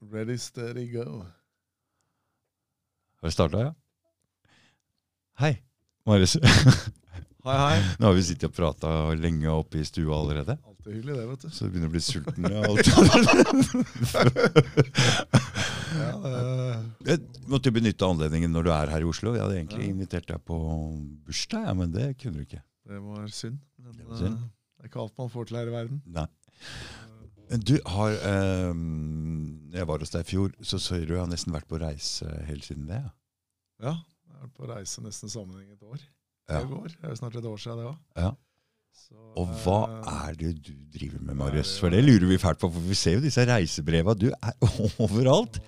Ready, steady, go. Har vi starta, ja? Hei, Marius. Hei, hei. Nå har vi sittet og prata lenge oppe i stua allerede. Alltid hyggelig, det, vet du. Så du begynner å bli sulten. Ja, alt. Ja, det, Jeg måtte benytte anledningen når du er her i Oslo. Jeg hadde egentlig Ja. invitert deg på bursdag, ja, men det kunne du ikke. det var synd. Men Det var synd. eh, det er ikke alt man får til her i verden. Nei. Du har eh, jeg var hos deg i fjor, så sier du har nesten vært på reise helt siden det. ja. Ja, jeg har vært på reise nesten sammenhengende et år. Ja. Går. Det er jo snart et år siden det òg. Ja. Og hva Eh, er det du driver med, Marius? For det lurer vi fælt på, for vi ser jo disse reisebreva. Du er overalt.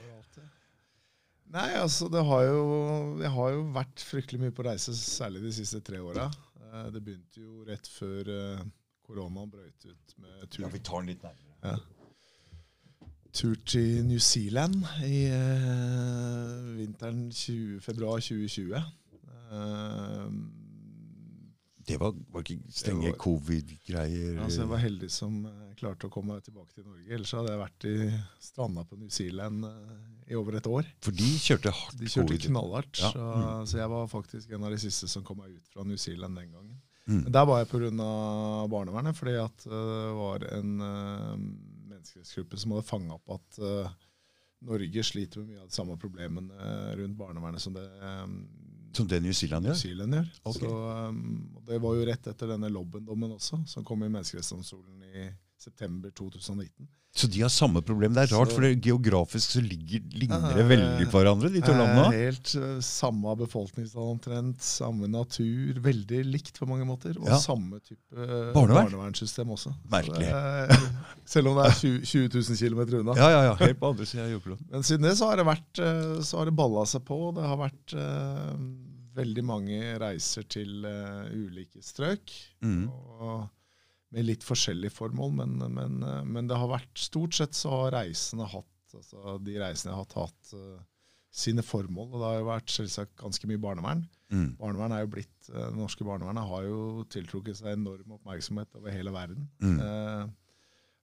Nei, altså det har jo Jeg har jo vært fryktelig mye på reise, særlig de siste tre åra. Eh, Det begynte jo rett før eh, koronaen brøt ut med tur, tar den litt nærmere. Ja. tur til New Zealand i uh, vinteren 20, februar 2020. Uh, Det var, var ikke strenge covid-greier? altså jeg var heldig som eh, klarte å komme tilbake til Norge. Ellers hadde jeg vært i stranda på New Zealand eh, i over et år. For de kjørte hardt De kjørte knallhardt. Ja. Så, Mm. så jeg var faktisk en av de siste som kom meg ut fra New Zealand den gangen. Mm. Der var jeg pga. barnevernet, fordi at eh, det var en uh, menneskerettsgruppe som hadde fanga opp at uh, Norge sliter med mye av de samme problemene eh, rundt barnevernet som det um, Som det New Zealand New gjør? Zealand gjør. Okay. Så, um, det var jo rett etter denne Lobben-dommen også, som kom i Menneskerettighetsdomstolen i september 2019. Så de har samme problem. Det er rart, Så- for det, geografisk så ligger, ligner det veldig på hverandre, de to Eh, landene. Helt eh, samme befolkningstall omtrent, samme natur, veldig likt på mange måter. Og Ja. samme type eh, Barnevern. barnevernssystem også. Merkelig. Er- selv om det er 20, 20 000 km unna. Ja, ja, ja. Helt på andre siden av jordkloden. Men siden det så har det vært eh, Så har det balla seg på. Det har vært uh, veldig mange reiser til uh, ulike strøk. Mm. Og med litt forskjellige formål, men, men, eh, men det har vært Stort sett så har reisene hatt altså De reisene jeg har hatt, hatt eh, sine formål. Og det har jo vært selvsagt ganske mye barnevern. Mm. Barnevern er jo blitt, eh, Det norske barnevernet har jo tiltrukket seg enorm oppmerksomhet over hele verden. Mm. Eh,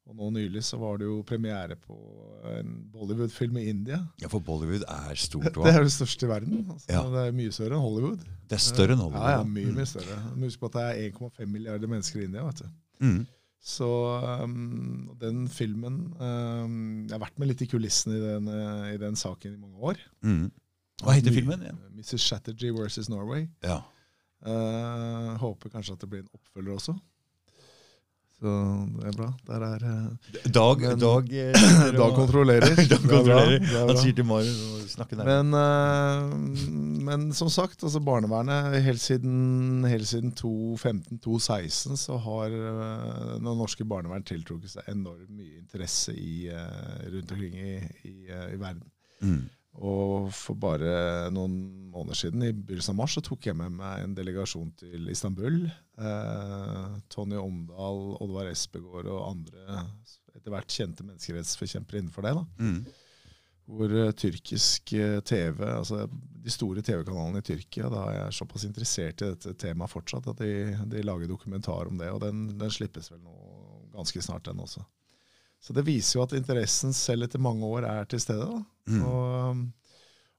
og nå nylig så var det jo premiere på en Bollywood-film i India. Ja, for Bollywood er stort Det òg. er det største i verden. Altså, Ja. Det er mye større enn Hollywood. Det er større enn Hollywood. Ja, ja, mye, mye større. Husk på at det er 1,5 milliarder mennesker i India. vet du. Mm. Så um, den filmen um, Jeg har vært med litt i kulissene i den, eh, i den saken i mange år. Mm. Hva heter filmen? Ja? Mrs. Chatterjee versus Norway. Ja. Uh, håper kanskje at det blir en oppfølger også. Så det er bra. Der er eh, Dag, Men- Dag, eh, Dag kontrollerer. Dag Det er bra, kontrollerer. det er Han sier til Marius snakke. Men, uh, men som sagt, altså barnevernet helt siden, helt siden 2015-2016 så har uh, det norske barnevern tiltrukket seg enormt mye interesse i, uh, rundt omkring i, i, i verden. Mm. Og for bare noen måneder siden, i begynnelsen av mars, så tok jeg med meg en delegasjon til Istanbul. Eh, Tony Omdal, Oddvar Espegård og andre etter hvert kjente menneskerettsforkjempere innenfor det. Mm. hvor eh, tyrkisk eh, TV, altså de store TV-kanalene i Tyrkia, da er jeg såpass interessert i dette temaet fortsatt at de, de lager dokumentar om det, og den, den slippes vel nå ganske snart, den også. Så det viser jo at interessen selv etter mange år er til stede. da. Mm. Og,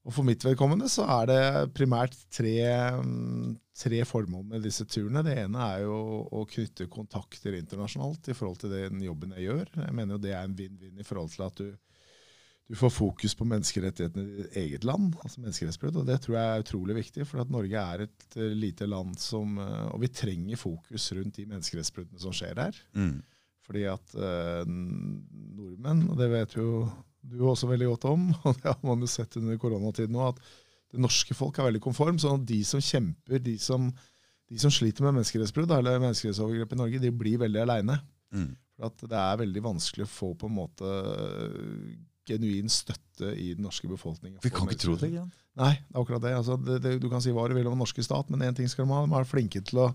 og for mitt vedkommende så er det primært tre, mm, tre formål med disse turene. Det ene er jo å knytte kontakter internasjonalt i forhold til den jobben jeg gjør. Jeg mener jo det er en vinn-vinn i forhold til at du, du får fokus på menneskerettighetene i ditt eget land, altså menneskerettighetsbrudd, Og det tror jeg er utrolig viktig, for at Norge er et eh, lite land som eh, Og vi trenger fokus rundt de menneskerettsbruddene som skjer her. Mm. Fordi at eh, nordmenn, og det vet jo du også veldig godt om, og det har man jo sett under koronatiden nå, at det norske folk er veldig konform. sånn at de som kjemper, de som, de som sliter med menneskerettsbrudd eller menneskerettsovergrep i Norge, de blir veldig aleine. Mm. For det er veldig vanskelig å få på en måte genuin støtte i den norske befolkningen. Vi kan ikke tro det. igjen. Jan. Nei, det er akkurat det. Altså, det, det. Du kan si hva du vil om den norske stat, men én ting skal de ha. De er flinke til å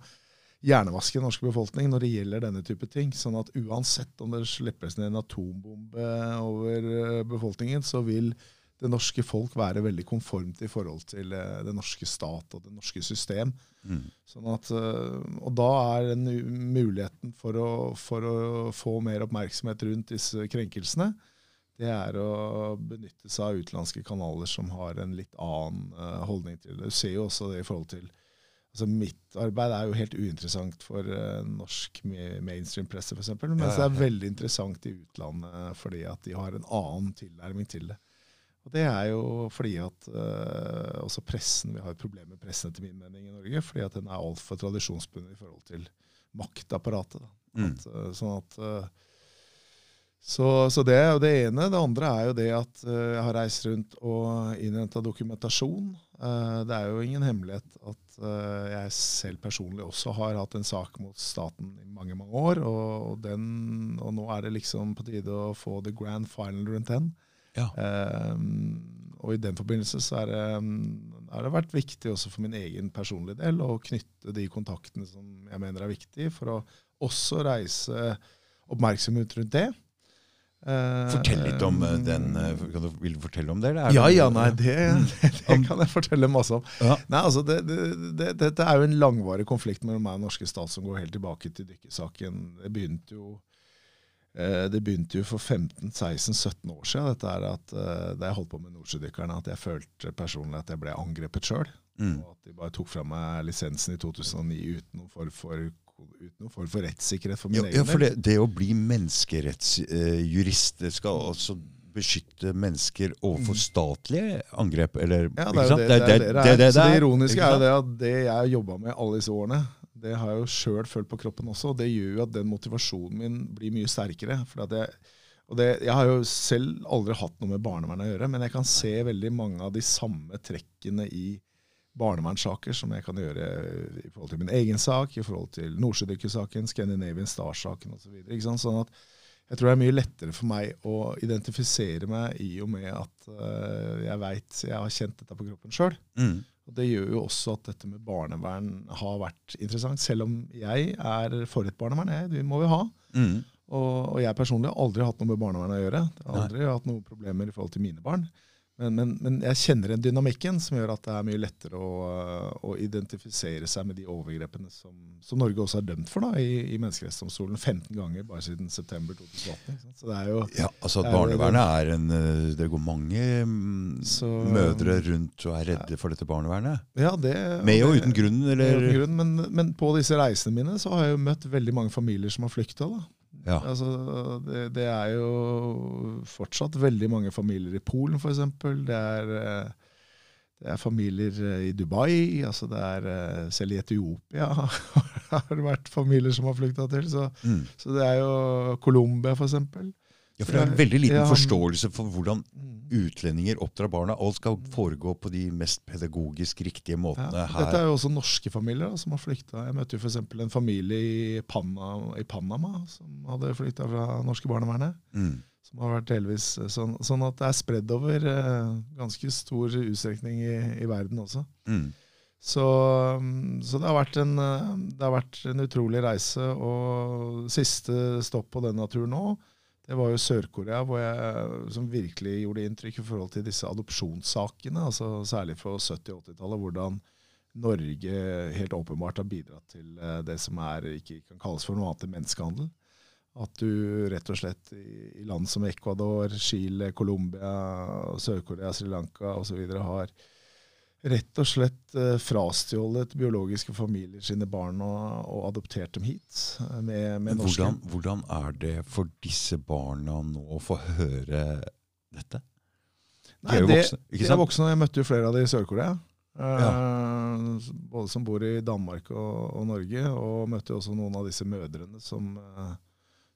hjernevaske den norske befolkning når det gjelder denne type ting. Sånn at uansett om det slippes ned en atombombe over eh, befolkningen, så vil det norske folk være veldig konformt i forhold til det den norske stat og det norske system. Mm. Sånn at, eh, og da er den muligheten for å, for å få mer oppmerksomhet rundt disse krenkelsene det er å benytte seg av utenlandske kanaler som har en litt annen holdning til det. Du ser jo også det i forhold til altså Mitt arbeid er jo helt uinteressant for uh, norsk mainstream-presse, f.eks. Mens ja, ja, det er veldig interessant i utlandet fordi at de har en annen tilnærming til det. Og Det er jo fordi at uh, også pressen, vi har et problem med pressen etter min mening i Norge, fordi at den er altfor tradisjonsbundet i forhold til maktapparatet. Mm. At, sånn at så, så, det er jo det ene. Det andre er jo det at uh, jeg har reist rundt og innhenta dokumentasjon. Uh, det er jo ingen hemmelighet at uh, jeg selv personlig også har hatt en sak mot staten i mange mange år. Og, den, og nå er det liksom på tide å få the grand final rundt den. Ja. og i den forbindelse så er det, har det vært viktig også for min egen personlige del å knytte de kontaktene som jeg mener er viktige, for å også reise oppmerksomhet rundt det. Eh, Fortell litt om eh, den. Eh, du, vil du fortelle om det? ja, ja, nei, det, det, det, kan jeg fortelle masse om. Ja. Nei, altså, det, Dette er jo en langvarig konflikt mellom meg og norske stat som går helt tilbake til dykkersaken. Det begynte jo det begynte jo for 15-16-17 år siden, dette er at, da jeg holdt på med nordsjødykkerne, at jeg følte personlig at jeg ble angrepet sjøl. Mm. Og at de bare tok fra meg lisensen i 2009 uten noen form for uten noen form for rettssikkerhet for min ja, egen del. Ja, for det, det, å bli menneskerettsjurist eh, skal altså beskytte mennesker overfor mm. statlige angrep? Eller, ja, det er det det, det, det, det, ironiske er jo det at det jeg har jobba med alle disse årene, det har jeg jo sjøl følt på kroppen også. og Det gjør jo at den motivasjonen min blir mye sterkere. fordi at jeg og det, Jeg har jo selv aldri hatt noe med barnevern å gjøre, men jeg kan se veldig mange av de samme trekkene i barnevernssaker som jeg kan gjøre i forhold til min egen sak, i forhold til Nordsjødykkersaken, Scandinavian Star-saken osv. Så sånn at jeg tror det er mye lettere for meg å identifisere meg i og med at uh, jeg veit jeg har kjent dette på kroppen sjøl. Mm. Det gjør jo også at dette med barnevern har vært interessant, selv om jeg er for et barnevern. Jeg, det må vi ha. Mm. Og, og, jeg personlig har aldri hatt noe med barnevern å gjøre. Jeg har aldri Nei. hatt noen problemer i forhold til mine barn. Men, men, men, jeg kjenner den dynamikken som gjør at det er mye lettere å, å identifisere seg med de overgrepene som, som, Norge også er dømt for da, i, i Menneskerettighetsdomstolen 15 ganger bare siden september 2018. Så det er jo, ja, altså at Barnevernet er en eh, Det går mange mm, så, mødre rundt og er redde ja. for dette barnevernet. Ja, det, Med og uten grunn? Eller? Uten grunn men, men, på disse reisene mine så har jeg jo møtt veldig mange familier som har flykta. Ja. Altså, det, det, er jo fortsatt veldig mange familier i Polen, f.eks. Det, er, eh, det er familier eh, i Dubai. altså det er eh, Selv i Etiopia har det vært familier som har flykta til. Så, mm. så, det er jo Colombia, f.eks. Ja, for det er en veldig liten forståelse for hvordan mm utlendinger oppdrar barna. Alt skal foregå på de mest pedagogisk riktige måtene ja, her. Dette er jo også norske familier da, som har flykta. Jeg møtte jo f.eks. en familie i, Panama, i Panama som hadde flykta fra norske barnevernet. Mm. Som har vært delvis eh, sånn, sånn at det er spredd over eh, ganske stor utstrekning i, i verden også. Mm. Så, mm, så det, har en, eh, det, har vært en, utrolig reise. Og siste stopp på denne turen nå det var jo Sør-Korea som virkelig gjorde inntrykk i forhold til disse adopsjonssakene. altså Særlig fra 70- og 80-tallet. Hvordan Norge helt åpenbart har bidratt til eh, det som er, ikke kan kalles for noe annet enn menneskehandel. At du rett og slett i, land som Ecuador, Chile, Colombia, Sør-Korea, Sri Lanka osv. har rett og slett eh, frastjålet biologiske familier sine barn og, og adoptert dem hit. Eh, med, med hvordan, hvordan, er det for disse barna nå å få høre dette? De er jo voksne. ikke sant? De er voksne, og Jeg møtte jo flere av dem i Sør-Korea. Ja. Uh, både som bor i Danmark og, og, Norge. Og møtte jo også noen av disse mødrene som uh,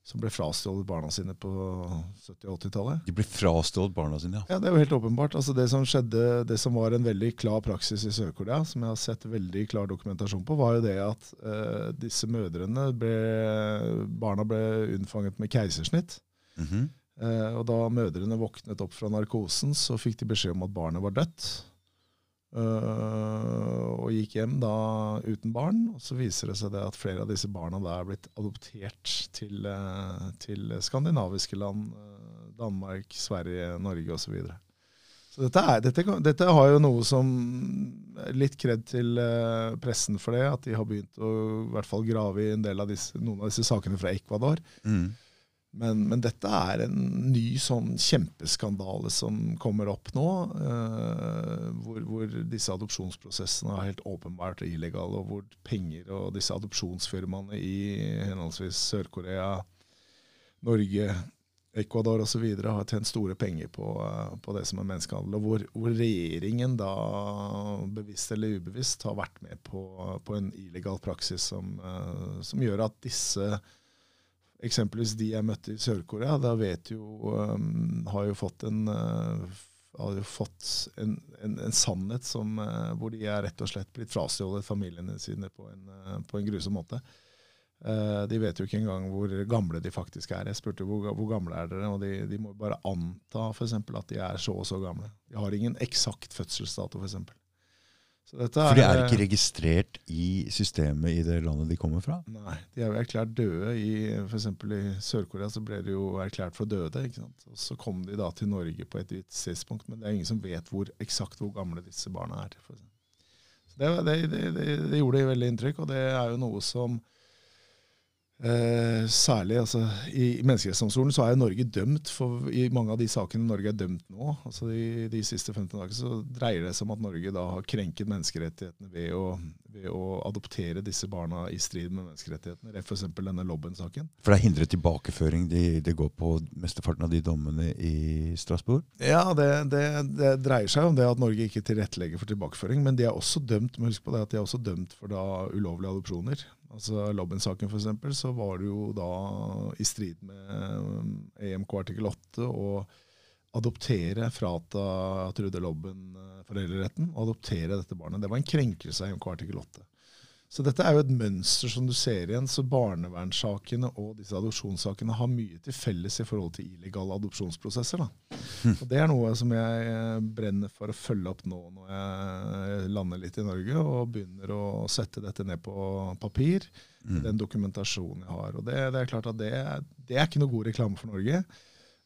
som ble frastjålet barna sine på 70- og 80-tallet. De ble frastjålet barna sine, ja. ja. Det er jo helt åpenbart. Altså det som skjedde, det som var en veldig klar praksis i Sør-Korea, som jeg har sett veldig klar dokumentasjon på, var jo det at uh, disse mødrene ble Barna ble unnfanget med keisersnitt. Mm -hmm. uh, og da mødrene våknet opp fra narkosen, så fikk de beskjed om at barnet var dødt. Uh, og gikk hjem da uten barn. Og så viser det seg det at flere av disse barna da er blitt adoptert til, uh, til skandinaviske land. Uh, Danmark, Sverige, Norge osv. Så, videre. så dette, dette, dette, har jo noe som Litt kred til pressen for det. At de har begynt å i hvert fall grave i en del av disse, noen av disse sakene fra Ecuador. Mm. Men, men, dette er en ny sånn kjempeskandale som kommer opp nå, Eh, hvor, hvor, disse adopsjonsprosessene er helt åpenbart illegale, og hvor penger og disse adopsjonsfirmaene i henholdsvis Sør-Korea, Norge, Ecuador osv. har tjent store penger på, uh, på, det som er menneskehandel. Og hvor, hvor, regjeringen da bevisst eller ubevisst har vært med på, på en illegal praksis som, uh, som gjør at disse eksempelvis de jeg møtte i Sør-Korea, da vet jo um, Har jo fått en uh, har jo fått en, en, en sannhet som, uh, hvor de er rett og slett blitt frastjålet familiene sine på en, uh, på en grusom måte. Uh, de vet jo ikke engang hvor gamle de faktisk er. Jeg spurte hvor, hvor gamle er dere, og de, de må bare anta for eksempel, at de er så og så gamle. De har ingen eksakt fødselsdato, f.eks. For de er ikke registrert i systemet i det landet de kommer fra? Nei, de er jo erklært døde. I F.eks. i Sør-Korea så ble de jo erklært for døde. ikke sant? Og Så kom de da til Norge på et tidspunkt, men det er ingen som vet hvor, eksakt hvor gamle disse barna er. Så det, det, det, det gjorde veldig inntrykk, og det er jo noe som Eh, særlig altså, I Menneskerettighetsdomstolen så er Norge dømt for i mange av de sakene Norge er dømt nå. altså De, de siste 15 dagene så dreier det seg om at Norge da har krenket menneskerettighetene ved å, ved å adoptere disse barna i strid med menneskerettighetene. F.eks. denne Lobben-saken. For det er hindret tilbakeføring det de går på mesteparten av de dommene i Strasbourg? Ja, det, det, det, dreier seg om det at Norge ikke tilrettelegger for tilbakeføring. Men de er også dømt, må huske på det, at de er også dømt for da ulovlige adopsjoner. Altså Lobben-saken f.eks., så var det jo da i strid med EMK um, artikkel 8 å adoptere, frata Trude Lobben uh, foreldreretten og adoptere dette barnet. Det var en krenkelse av EMK artikkel 8. Så dette er jo et mønster som du ser igjen. Så barnevernssakene og disse adopsjonssakene har mye til felles i forhold til illegale adopsjonsprosesser. Da. Og Det er noe som jeg eh, brenner for å følge opp nå når jeg lander litt i Norge og begynner å sette dette ned på papir. Mm. Den dokumentasjonen jeg har. Og det, det er klart at det, det er ikke noe god reklame for Norge.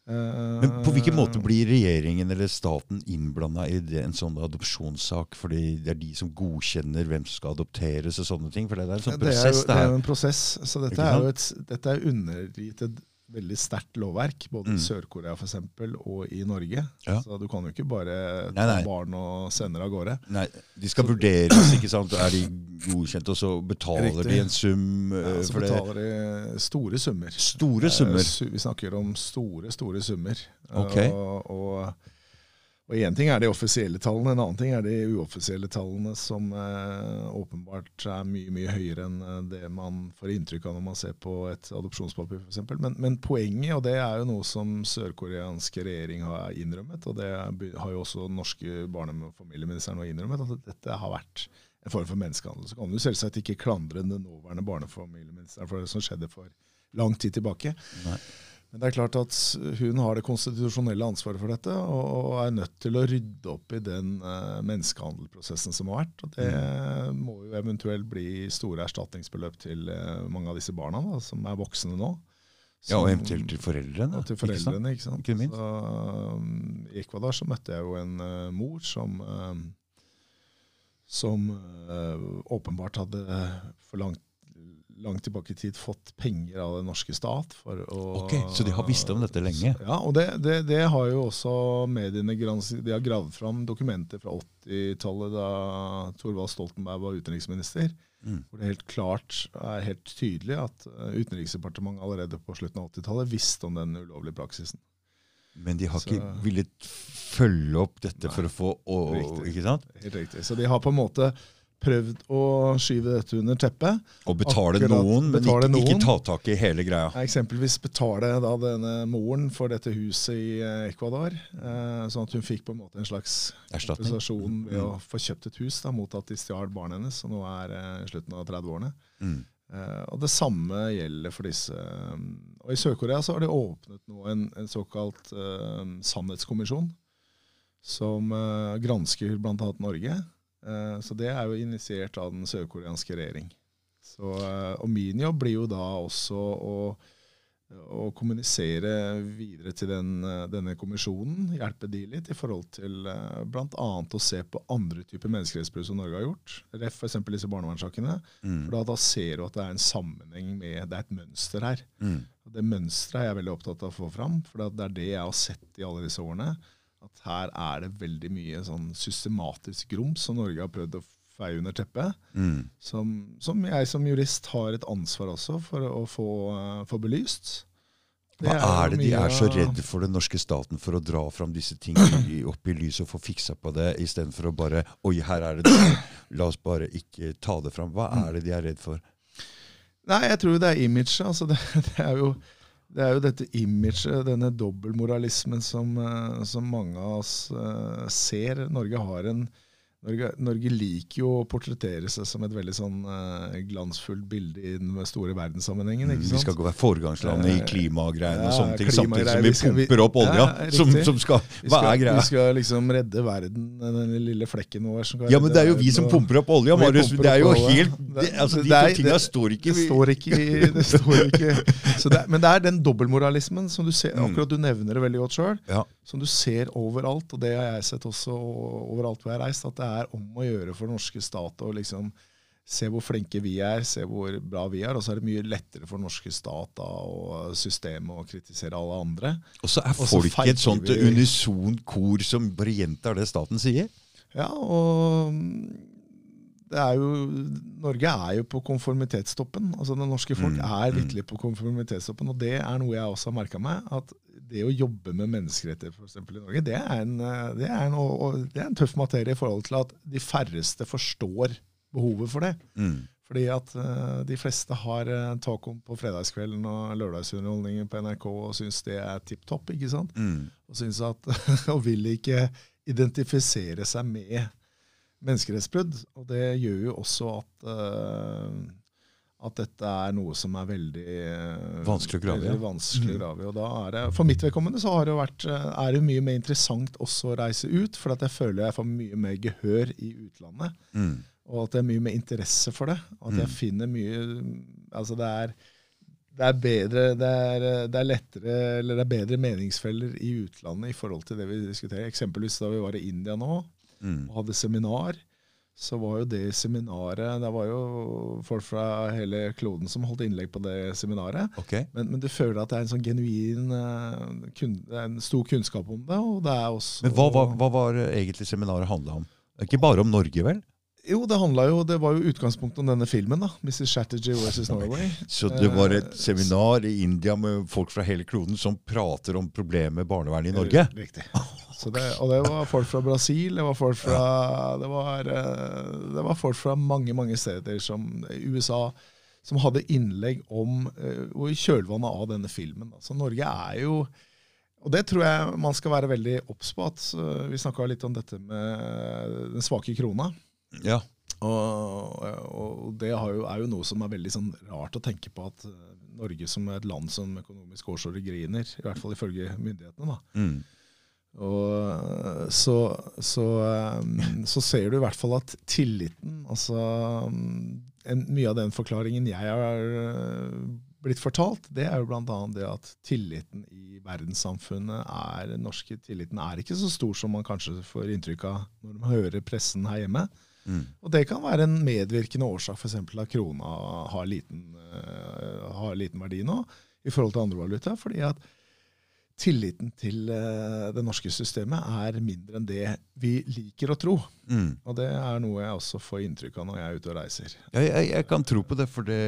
Men på hvilken måte blir regjeringen eller staten innblanda i det, en sånn adopsjonssak? Fordi det er de som godkjenner hvem som skal adopteres og sånne ting? For det er en sånn prosess. Det er jo, det er jo en prosess. Så dette er jo et, dette er undergitt et veldig sterkt lovverk, både mm. i Sør-Korea for eksempel, og i Norge. Ja. Så du kan jo ikke bare ta nei, nei. barn og sende det av gårde. Nei, De skal så, vurderes, ikke sant? Er de godkjent, og så betaler riktig. de en sum? Ja, så betaler de store summer. Store summer? Vi snakker om store, store summer. Okay. og, og og Én ting er de offisielle tallene, en annen ting er de uoffisielle tallene, som eh, åpenbart er mye mye høyere enn eh, det man får inntrykk av når man ser på et adopsjonspapir f.eks. Men, men poenget, og det er jo noe som sørkoreanske regjering har innrømmet, og det har jo også norske barne- og familieministeren innrømmet, at dette har vært en form for menneskehandel. Så kan du selvsagt ikke klandre den nåværende barne- og familieministeren for det som skjedde for lang tid tilbake. Nei. Men det er klart at hun har det konstitusjonelle ansvaret for dette, og er nødt til å rydde opp i den uh, menneskehandelprosessen som har vært. Og det mm. må jo eventuelt bli store erstatningsbeløp til uh, mange av disse barna da, som er voksne nå. Som, ja, Og eventuelt til foreldrene. Og til foreldrene, ikke sant. Ikke sant? Så, um, I Ecuador så møtte jeg jo en uh, mor som som åpenbart hadde forlangt langt tilbake i tid fått penger av den norske stat. for å... Ok, Så de har visst om dette lenge? Ja, og det, det, det har jo også mediene De har gravd fram dokumenter fra 80-tallet, da Thorvald Stoltenberg var utenriksminister. Mm. Hvor det helt klart er helt tydelig at eh, Utenriksdepartementet allerede på slutten av 80-tallet visste om den ulovlige praksisen. Men de har Så, ikke villet følge opp dette nei, for å få å, ikke sant? Helt riktig. Så de har på en måte prøvd å skyve dette under teppet. Og betale Akkurat, noen, men betale ikke, ikke, ta tak i hele greia. Eksempelvis betale da denne moren for dette huset i eh, Ecuador. Eh, sånn at hun fikk på en måte en slags Erstatning. kompensasjon ved mm. å få kjøpt et hus da, mot at de stjal barnet hennes, som nå er eh, slutten av 30-årene. Mm. Eh, og Det samme gjelder for disse. Um, og I Sør-Korea så har de åpnet nå en, en såkalt uh, sannhetskommisjon, som gransker bl.a. Norge. Eh, så det er jo initiert av den sørkoreanske regjering. Så, eh, og min jobb blir jo da også å, å kommunisere videre til den, eh, denne kommisjonen, hjelpe de litt i forhold til bl.a. å se på andre typer menneskerettsbrudd som Norge har gjort. Ref f.eks. disse barnevernssakene. Mm. For da, da, ser du at det er en sammenheng med Det er et mønster her. Mm. Og Det mønsteret er jeg veldig opptatt av å få fram, for det er det jeg har sett i alle disse årene. At her er det veldig mye sånn systematisk grums som Norge har prøvd å feie under teppet. Mm. Som, som jeg som jurist har et ansvar også for å få, uh, få belyst. Det Hva er det de er så redde for, den norske staten, for å dra fram disse tingene opp i lyset og få fiksa på det, istedenfor å bare Oi, her er det det. La oss bare ikke ta det fram. Hva er det de er redd for? Nei, jeg tror det er imaget. Altså det, det, er jo, det er jo dette imaget, denne dobbeltmoralismen som, eh, som mange av oss eh, ser. Norge har en Norge, Norge liker jo å portrettere seg som et veldig sånn uh, glansfullt bilde i den store verdenssammenhengen. ikke sant? Vi skal ikke være foregangslandet i Eh, klimagreiene og ja, sånne ting, samtidig som vi pumper opp olja. Ja, som, som skal, hva skal, er greia? Vi skal liksom redde verden, den lille flekken vår. Som kan Ja, men det er jo vi som pumper opp olja, Marius. Det er jo helt det, altså, De to tinga står ikke Det står ikke, i- det står ikke så det, Men det er den dobbeltmoralismen som du ser, Mm. akkurat du nevner det veldig godt sjøl, Ja. Som du ser overalt, og det har jeg sett også overalt hvor jeg har reist, at det er om å gjøre for den norske stat å liksom se hvor flinke vi er, se hvor bra vi er, og så er det mye lettere for den norske stat da, og systemet å kritisere alle andre. Og så er Og folk i et sånt vi- unison kor som bare gjentar det staten sier. Ja, og mm, det er jo, Norge er jo på konformitetstoppen. altså Det norske folk Mm, er mm. virkelig på konformitetstoppen. Og det er noe jeg også har merka meg. At det å jobbe med menneskerettigheter for eksempel, i Norge, det er, en, eh, det, er en, det er en tøff materie i forhold til at de færreste forstår behovet for det. Mm. Fordi at eh, de fleste har uh, om på fredagskvelden og lørdagsunderholdningen på NRK og syns det er tipp topp. ikke sant? Mm. og, synes at, og vil ikke identifisere seg med menneskerettsbrudd. Og det gjør jo også at, eh, at dette er noe som er veldig eh, Vanskelig å grave ja. Vanskelig å grave i. Og da er det, for mitt vedkommende så har det vært, eh, er det mye mer interessant også å reise ut, for at jeg føler jeg får mye mer gehør i utlandet. Mm. Og at det er mye mer interesse for det. At jeg Mm. finner mye Altså det er, det er bedre det er, det er lettere Eller det er bedre meningsfeller i utlandet i forhold til det vi diskuterer. Eksempelvis da vi var i India nå Mm. og hadde seminar, så var jo det seminaret Det var jo folk fra hele kloden som holdt innlegg på det seminaret. Okay. Men, men du føler at det er en sånn genuin eh, kun, en stor kunnskap om det. Og det er også Men hva, hva, hva var egentlig seminaret handla om? Det Ikke bare om Norge, vel? Jo, det handla jo Det var jo utgangspunktet om denne filmen, da. Mrs. Chatterjee versus Norway. Så det var et Eh, seminar i India med folk fra hele kloden som prater om problemet med barnevernet i Norge? Riktig. Så det, og det var folk fra Brasil, det var folk fra, det var, eh, det var folk fra mange mange steder, som i USA, som hadde innlegg om eh, og i kjølvannet av denne filmen. da. Så Norge er jo Og det tror jeg man skal være veldig obs på. at eh, Vi snakka litt om dette med den svake krona. Ja. Og, og det har jo, er jo noe som er veldig sånn rart å tenke på at eh, Norge som er et land som økonomisk går så det griner, i hvert fall ifølge myndighetene. da. Mm. Og så, så, um, så ser du i hvert fall at tilliten altså um, en, Mye av den forklaringen jeg har blitt fortalt, det er jo bl.a. det at tilliten i verdenssamfunnet er den norske tilliten er ikke så stor som man kanskje får inntrykk av når man hører pressen her hjemme. Mm. Og det kan være en medvirkende årsak f.eks. at krona har liten, uh, har liten verdi nå i forhold til andre valuta. fordi at tilliten til uh, det norske systemet er mindre enn det vi liker å tro. Mm. Og det er noe jeg også får inntrykk av når jeg er ute og reiser. Jeg, jeg, jeg kan tro på det, for det,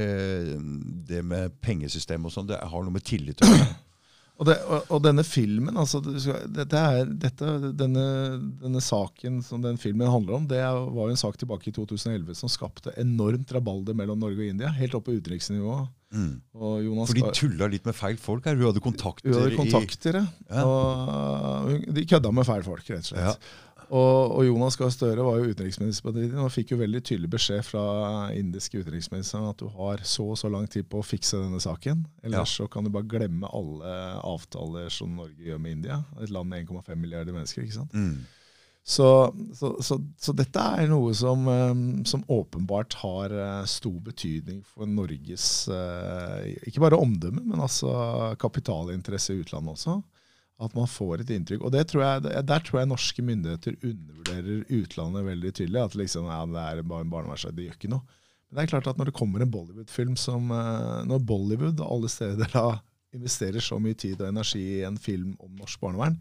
det med pengesystem og sånn, det har noe med tillit å gjøre. Og, det, og, og denne filmen, altså, dette er, dette, denne, denne saken som den filmen handler om, det var jo en sak tilbake i 2011 som skapte enormt rabalder mellom Norge og India, helt opp på utenriksnivå. Mm. For de tulla litt med feil folk her. Hun hadde kontakter, Hun hadde kontakter, i... Ja. Og de kødda med feil folk, rett og slett. Ja. Og, og Jonas Gahr Støre var jo utenriksminister på den tiden og fikk jo veldig tydelig beskjed fra indiske utenriksministeren at du har så og så lang tid på å fikse denne saken. Ellers så kan du bare glemme alle avtaler som Norge gjør med India. Et land med 1,5 milliarder mennesker. ikke sant? Mm. Så, så, så, så dette er noe som, eh, som åpenbart har eh, stor betydning for Norges eh, ikke bare omdømme, men altså kapitalinteresse i utlandet også. At man får et inntrykk. Og tror jeg, Der tror jeg norske myndigheter undervurderer utlandet veldig tydelig. At liksom, ja, det er bare en barnevernssak, det gjør ikke noe. Men det er klart at når det kommer en Bollywood-film som eh, Når Bollywood og alle steder da investerer så mye tid og energi i en film om norsk barnevern,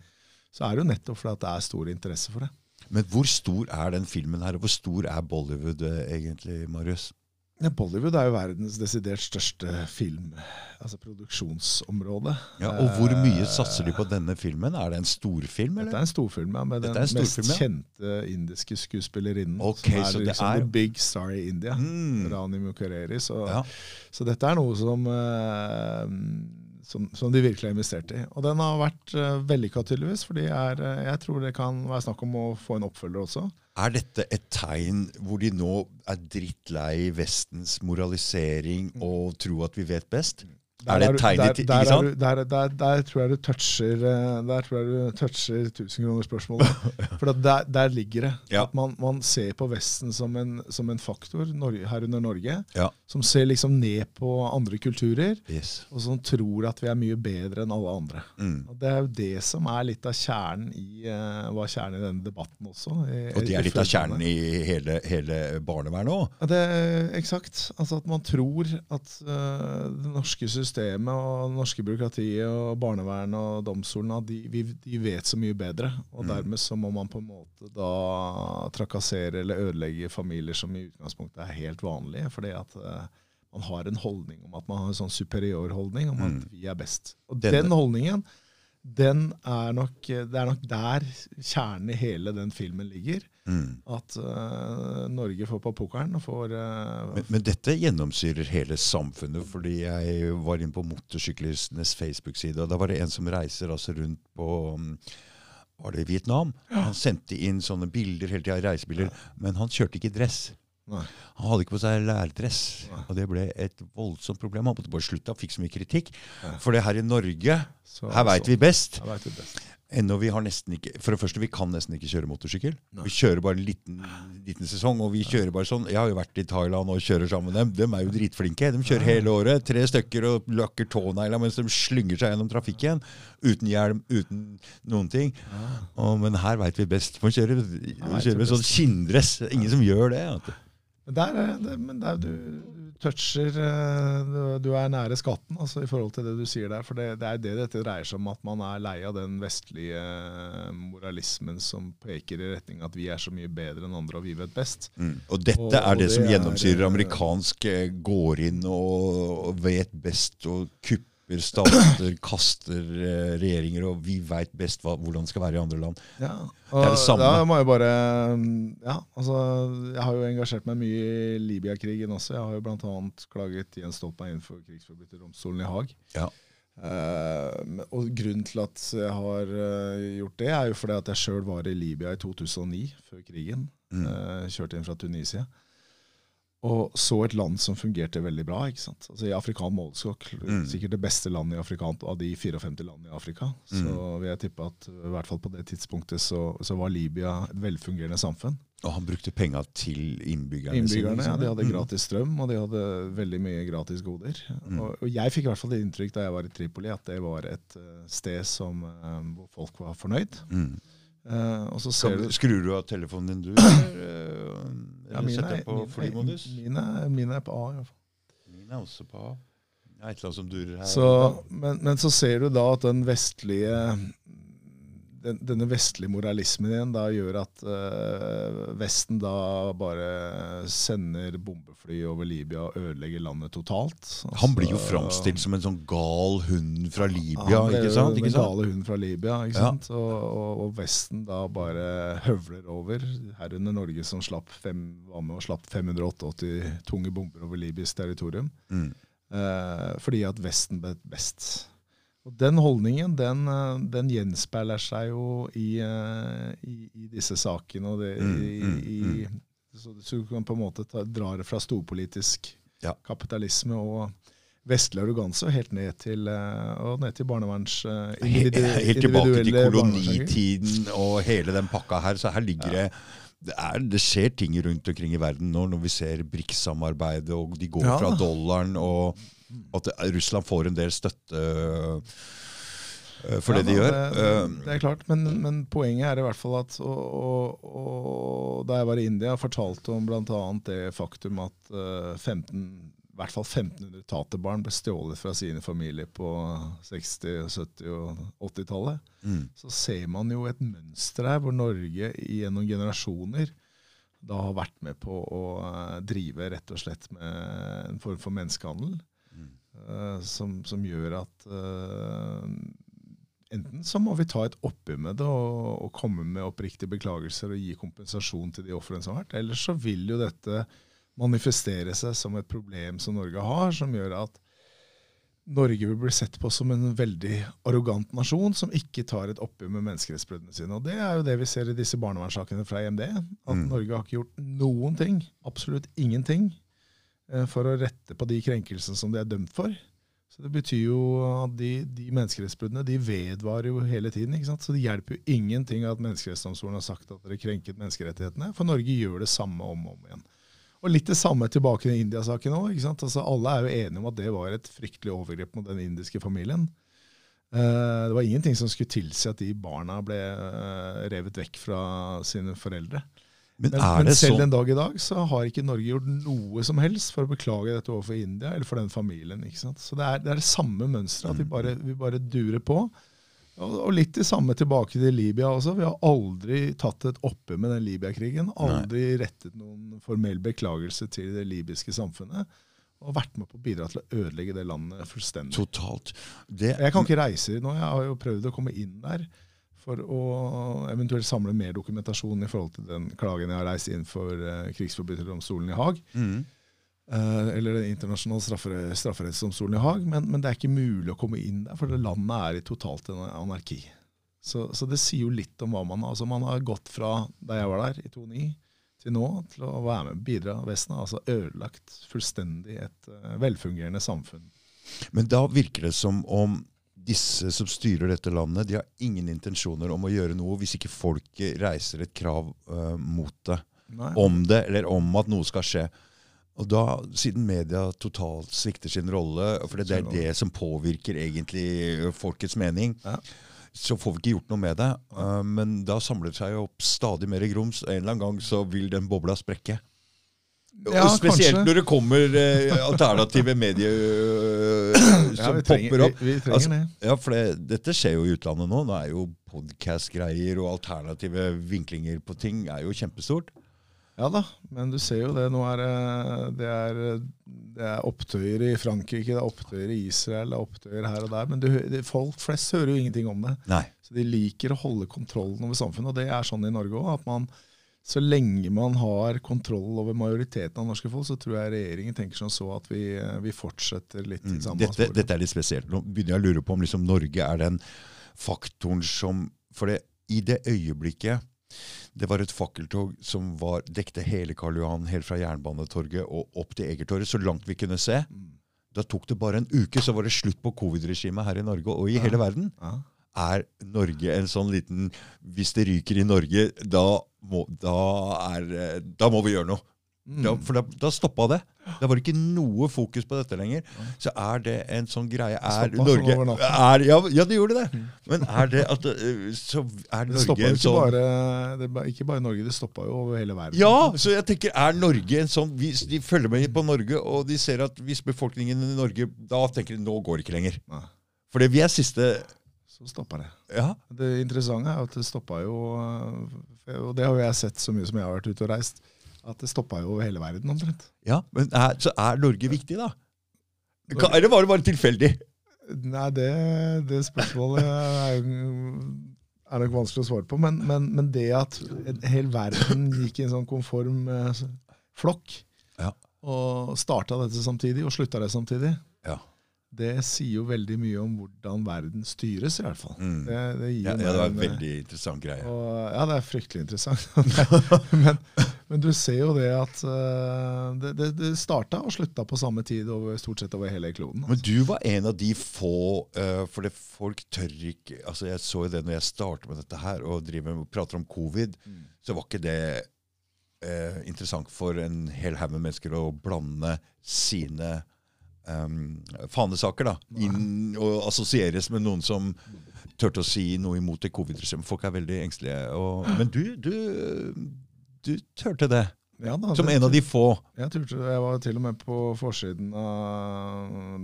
så er det jo nettopp fordi det er stor interesse for det. Men hvor stor er den filmen her, og hvor stor er Bollywood eh, egentlig, Marius? Ja, Bollywood er jo verdens desidert største film, altså produksjonsområde. Ja, og Hvor mye satser de på denne filmen? Er det en storfilm? eller? Dette er en storfilm, ja, med den mest film, ja. kjente indiske skuespillerinnen. Okay, som er så liksom er... the big star i India. Mm. Rani Mukherjee. Så, Ja. så dette er noe som, eh, som, som de virkelig har investert i. Og den har vært uh, vellykka, tydeligvis. fordi er, eh, jeg tror det kan være snakk om å få en oppfølger også. Er dette et tegn hvor de nå er drittlei Vestens moralisering og tror at vi vet best? Er det tiny, der, der, ikke sant? er der, der, der tror jeg du toucher eh, Der tror jeg du toucher tusenkronersspørsmålet. For der, der ligger det. Ja. At man, man ser på Vesten som en, som en faktor, Norge, herunder Norge, Ja. som ser liksom ned på andre kulturer, Yes. og som tror at vi er mye bedre enn alle andre. Mm. Det er jo det som er litt av kjernen i, eh, var kjernen i denne debatten også. i- Og det er litt av kjernen i hele, hele barnevernet òg. Ja, er Eksakt. Altså at man tror at uh, det norske systemet og det norske byråkratiet og barnevernet og domstolene de, de vet så mye bedre. Og Mm. dermed så må man på en måte da trakassere eller ødelegge familier som i utgangspunktet er helt vanlige. Fordi at øh, man har en holdning om at man har en sånn superior holdning om at Mm. vi er best. Og den holdningen, den er nok, det er nok der kjernen i hele den filmen ligger. Mm. At uh, Norge får på pokeren og får uh, Men, men dette gjennomsyrer hele samfunnet. fordi jeg var inne på motorsyklistenes Facebook-side, og da var det en som reiser altså rundt på um, var det Vietnam? Han sendte inn sånne bilder hele tida, reisebilder, men han kjørte ikke dress. Nei. Han hadde ikke på seg lærdress, Nei. og det ble et voldsomt problem. Han måtte bare slutte, han fikk så mye kritikk. Nei. For det her i Norge, Så- her veit vi best. Her vet vi best. Ennå vi har nesten ikke For det første, vi kan nesten ikke kjøre motorsykkel. Nei. Vi kjører bare en liten, liten sesong, og vi kjører bare sånn. Jeg har jo vært i Thailand og kjører sammen med dem. De er jo dritflinke. De kjører hele året. Tre stykker og lakker tånegla mens de slynger seg gjennom trafikken. Uten hjelm, uten noen ting. Og, men her veit vi best. Man kjører, man kjører med sånn kinndress. Ingen som gjør det. Men der, er men der du toucher øh, du, er nære skatten altså, i forhold til det du sier der. For det, det er det dette dreier seg om, at man er lei av den vestlige øh, moralismen som peker i retning at vi er så mye bedre enn andre, og vi vet best. Mm. Og dette Og- er og det som er, gjennomsyrer eh, amerikansk eh, går inn og, og vet best og kupper stater, kaster eh, regjeringer, og vi veit best hva, hvordan det skal være i andre land. Ja, er det samme. Da må jeg bare Ja, altså Jeg har jo engasjert meg mye i Libya-krigen også. Jeg har jo bl.a. klaget Jens Stoltenberg innenfor for krigsforbryterdomstolen i Haag. Ja. Uh, og grunnen til at jeg har uh, gjort det, er jo fordi at jeg sjøl var i Libya i 2009, før krigen. Mm. Uh, kjørte inn fra Tunisia. Og så et land som fungerte veldig bra. ikke sant? Altså I afrikan målestokk, Mm. sikkert det beste landet i afrikan av de 54 landene i Afrika. Så vil jeg tippe at i hvert fall på det tidspunktet så, så var Libya et velfungerende samfunn. Og han brukte penga til innbyggerne, Innbyggerne sine. ja, de hadde Mm. gratis strøm, og de hadde veldig mye gratis goder. Mm. Og, og jeg fikk i hvert fall det inntrykk da jeg var i Tripoli, at det var et eh, sted som, eh, hvor folk var fornøyd. Mm. Eh, og så ser du skrur du av telefonen din, du? Eller, eh, ja, mine, setter den på mine- flymodus? Mine, mine er på A, i hvert fall. Min er også på A. Det er et eller annet som durer her. Så, men, men så ser du da at den vestlige den, denne vestlige moralismen igjen da gjør at uh, Vesten da bare sender bombefly over Libya og ødelegger landet totalt. han blir jo Altså, framstilt som en sånn gal hund fra Libya, ble ikke sant? Den gale hunden fra Libya. ikke Ja. sant? Og, og, og Vesten da bare høvler over, herunder Norge som slapp fem, var med og slapp 588 tunge bomber over libysk territorium. Mm. Uh, fordi at Vesten vet best. Og Den holdningen den, eh, den gjenspeiler seg jo i, eh, i, i disse sakene. det, Mm, i, mm, i, så, så du kan på en måte ta, dra det fra storpolitisk Ja. kapitalisme og vestlig arroganse og helt ned til, eh, og ned til barneverns... Helt, helt tilbake til kolonitiden og hele den pakka her. Så her ligger det det, er, det skjer ting rundt omkring i verden nå, når vi ser BRICS-samarbeidet, og de går Ja. fra dollaren, og at det- Russland får en del støtte for for Ja, det de gjør. Det, Øh, det er klart, men, men poenget er i hvert fall at og, og, og Da jeg var i India, fortalte om bl.a. det faktum at eh, 15 i hvert fall 1500 taterbarn ble stjålet fra sine familier på 60-, 70- og 80-tallet, Mm. så ser man jo et mønster her hvor Norge gjennom generasjoner da har vært med på å eh, drive rett og slett med en form for menneskehandel. Eh, som, som gjør at eh, enten så må vi ta et oppgjør med det og, og komme med oppriktige beklagelser og gi kompensasjon til de ofrene som har vært, eller så vil jo dette manifestere seg som et problem som Norge har, som gjør at Norge vil bli sett på som en veldig arrogant nasjon som ikke tar et oppgjør med menneskerettsbruddene sine. Og Det er jo det vi ser i disse barnevernssakene fra EMD. At Mm. Norge har ikke gjort noen ting, absolutt ingenting, for å rette på de krenkelsene som de er dømt for. Så Det betyr jo at de, de menneskerettsbruddene de vedvarer jo hele tiden. ikke sant? Så det hjelper jo ingenting at Menneskerettsdomstolen har sagt at dere krenket menneskerettighetene, for Norge gjør det samme om og om igjen. Og litt det samme tilbake i India-saken òg. Altså, alle er jo enige om at det var et fryktelig overgrep mot den indiske familien. Eh, det var ingenting som skulle tilsi at de barna ble eh, revet vekk fra sine foreldre. Men, Men, selv sånn den dag i dag så har ikke Norge gjort noe som helst for å beklage dette overfor India eller for den familien. ikke sant? Så det er det, er det samme mønsteret, at vi bare, vi bare durer på. Og, og litt det samme tilbake til Libya også. Vi har aldri tatt et oppe med den Libya-krigen. Aldri rettet noen formell beklagelse til det libyske samfunnet. Og vært med på å bidra til å ødelegge det landet fullstendig. totalt det, Jeg kan ikke reise nå. Jeg har jo prøvd å komme inn der for å eventuelt samle mer dokumentasjon i forhold til den klagen jeg har reist inn for uh, krigsforbryterdomstolen i Haag. mm. Uh, eller den internasjonale straffere, strafferettsdomstolen i Haag. Men, men det er ikke mulig å komme inn der, for det landet er i totalt en anarki. Så, så det sier jo litt om hva man har. Altså man har gått fra da jeg var der, i 2009, til nå til å være med og bidra. Vesten har altså ødelagt fullstendig et uh, velfungerende samfunn. Men da virker det som om disse som styrer dette landet, de har ingen intensjoner om å gjøre noe hvis ikke folket reiser et krav uh, mot det. Nei. Om det, eller om at noe skal skje. Og da, Siden media totalt svikter sin rolle, for det er det som påvirker egentlig folkets mening, Ja. så får vi ikke gjort noe med det. Uh, men da samler det seg opp stadig mer grums, en eller annen gang så vil den bobla sprekke. Ja, og spesielt kanskje. når det kommer eh, alternative medier eh, som ja, trenger, popper opp. Vi, vi trenger Altså, det. Ja, for det, dette skjer jo i utlandet nå. Nå er jo podkast-greier og alternative vinklinger på ting er jo kjempestort. Ja da, men du ser jo det. Nå er det- det er, det er opptøyer i Frankrike, det er opptøyer i Israel, det er opptøyer her og der. Men du, folk flest hører jo ingenting om det. Nei. Så de liker å holde kontrollen over samfunnet, og det er sånn i Norge òg. At man, så lenge man har kontroll over majoriteten av norske folk, så tror jeg regjeringen tenker som så at vi, vi fortsetter litt i Mm. samme Dette, dette er litt spesielt. Nå begynner jeg å lure på om liksom Norge er den faktoren som For det, i det øyeblikket det var et fakkeltog som var, dekte hele Karl Johan, helt fra Jernbanetorget og opp til Egertorget, så langt vi kunne se. Mm. Da tok det bare en uke, så var det slutt på covid-regimet her i Norge og i hele verden. Ja. Er Norge en sånn liten Hvis det ryker i Norge, da må, da er, da må vi gjøre noe. Mm. Da, for da, da stoppa det. Da var det ikke noe fokus på dette lenger. Så er det en sånn greie Er Stoppa Norge er, ja, ja, det gjorde det. Men er det at eh, Så er Norge det en sånn bare, det, ikke bare Norge, det stoppa jo over hele verden. Ja, så jeg tenker, er Norge en sånn hvis De følger med på Norge, og de ser at hvis befolkningen i Norge Da tenker de nå går det ikke lenger. For vi er siste så stoppa det. Ja. Det interessante er at det stoppa jo øh, Og det har jo jeg sett så mye som jeg har vært ute og reist, at det stoppa jo hele verden omtrent. ja men er, så er Norge viktig, da? Norge. eller var det bare tilfeldig? Nei, det, det spørsmålet er, er nok vanskelig å svare på. Men, men, men det at en hel verden gikk i en sånn konform eh, flokk, Ja. og starta dette samtidig og slutta det samtidig. Det sier jo veldig mye om hvordan verden styres, i hvert fall. Mm. Det, det Ja, ja, det var en veldig interessant greie. Og, ja, det er fryktelig interessant. men, men du ser jo det at uh, det, det, det starta og slutta på samme tid over, stort sett over hele kloden. Men du var en av de få uh, For det folk tør ikke altså Jeg så jo det når jeg startet med dette her og driver med, prater om covid, Mm. så var ikke det uh, interessant for en hel haug med mennesker å blande sine em, fanesaker da, inn og assosieres med noen som turte å si noe imot det covid-regimet. Folk er veldig engstelige. Og, men du, du, du turte det. Ja, da, Som det- en av de få. Jeg, turte, jeg var til og med på forsiden av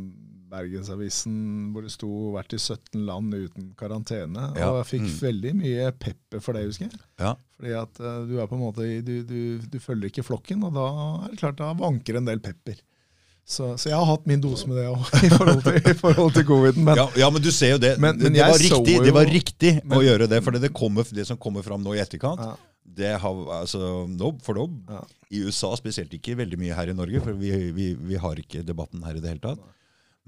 Bergensavisen hvor det sto 'vært i 17 land uten karantene'. Ja. Og jeg fikk Mm. veldig mye pepper for det, husker jeg. Ja. Fordi at eh, du er på en måte du, du, du følger ikke flokken, og da er det klart da vanker en del pepper. Så, så jeg har hatt min dose med det òg, i, i forhold til coviden. Men ja, ja, men du ser jo det. Men- men det, var riktig, jo- det var riktig å gjøre det. For det, kommer, det som kommer fram nå i etterkant, ja, det har, altså, nob for nå, Ja. i USA spesielt ikke veldig mye her i Norge, for vi, vi, vi har ikke debatten her i det hele tatt.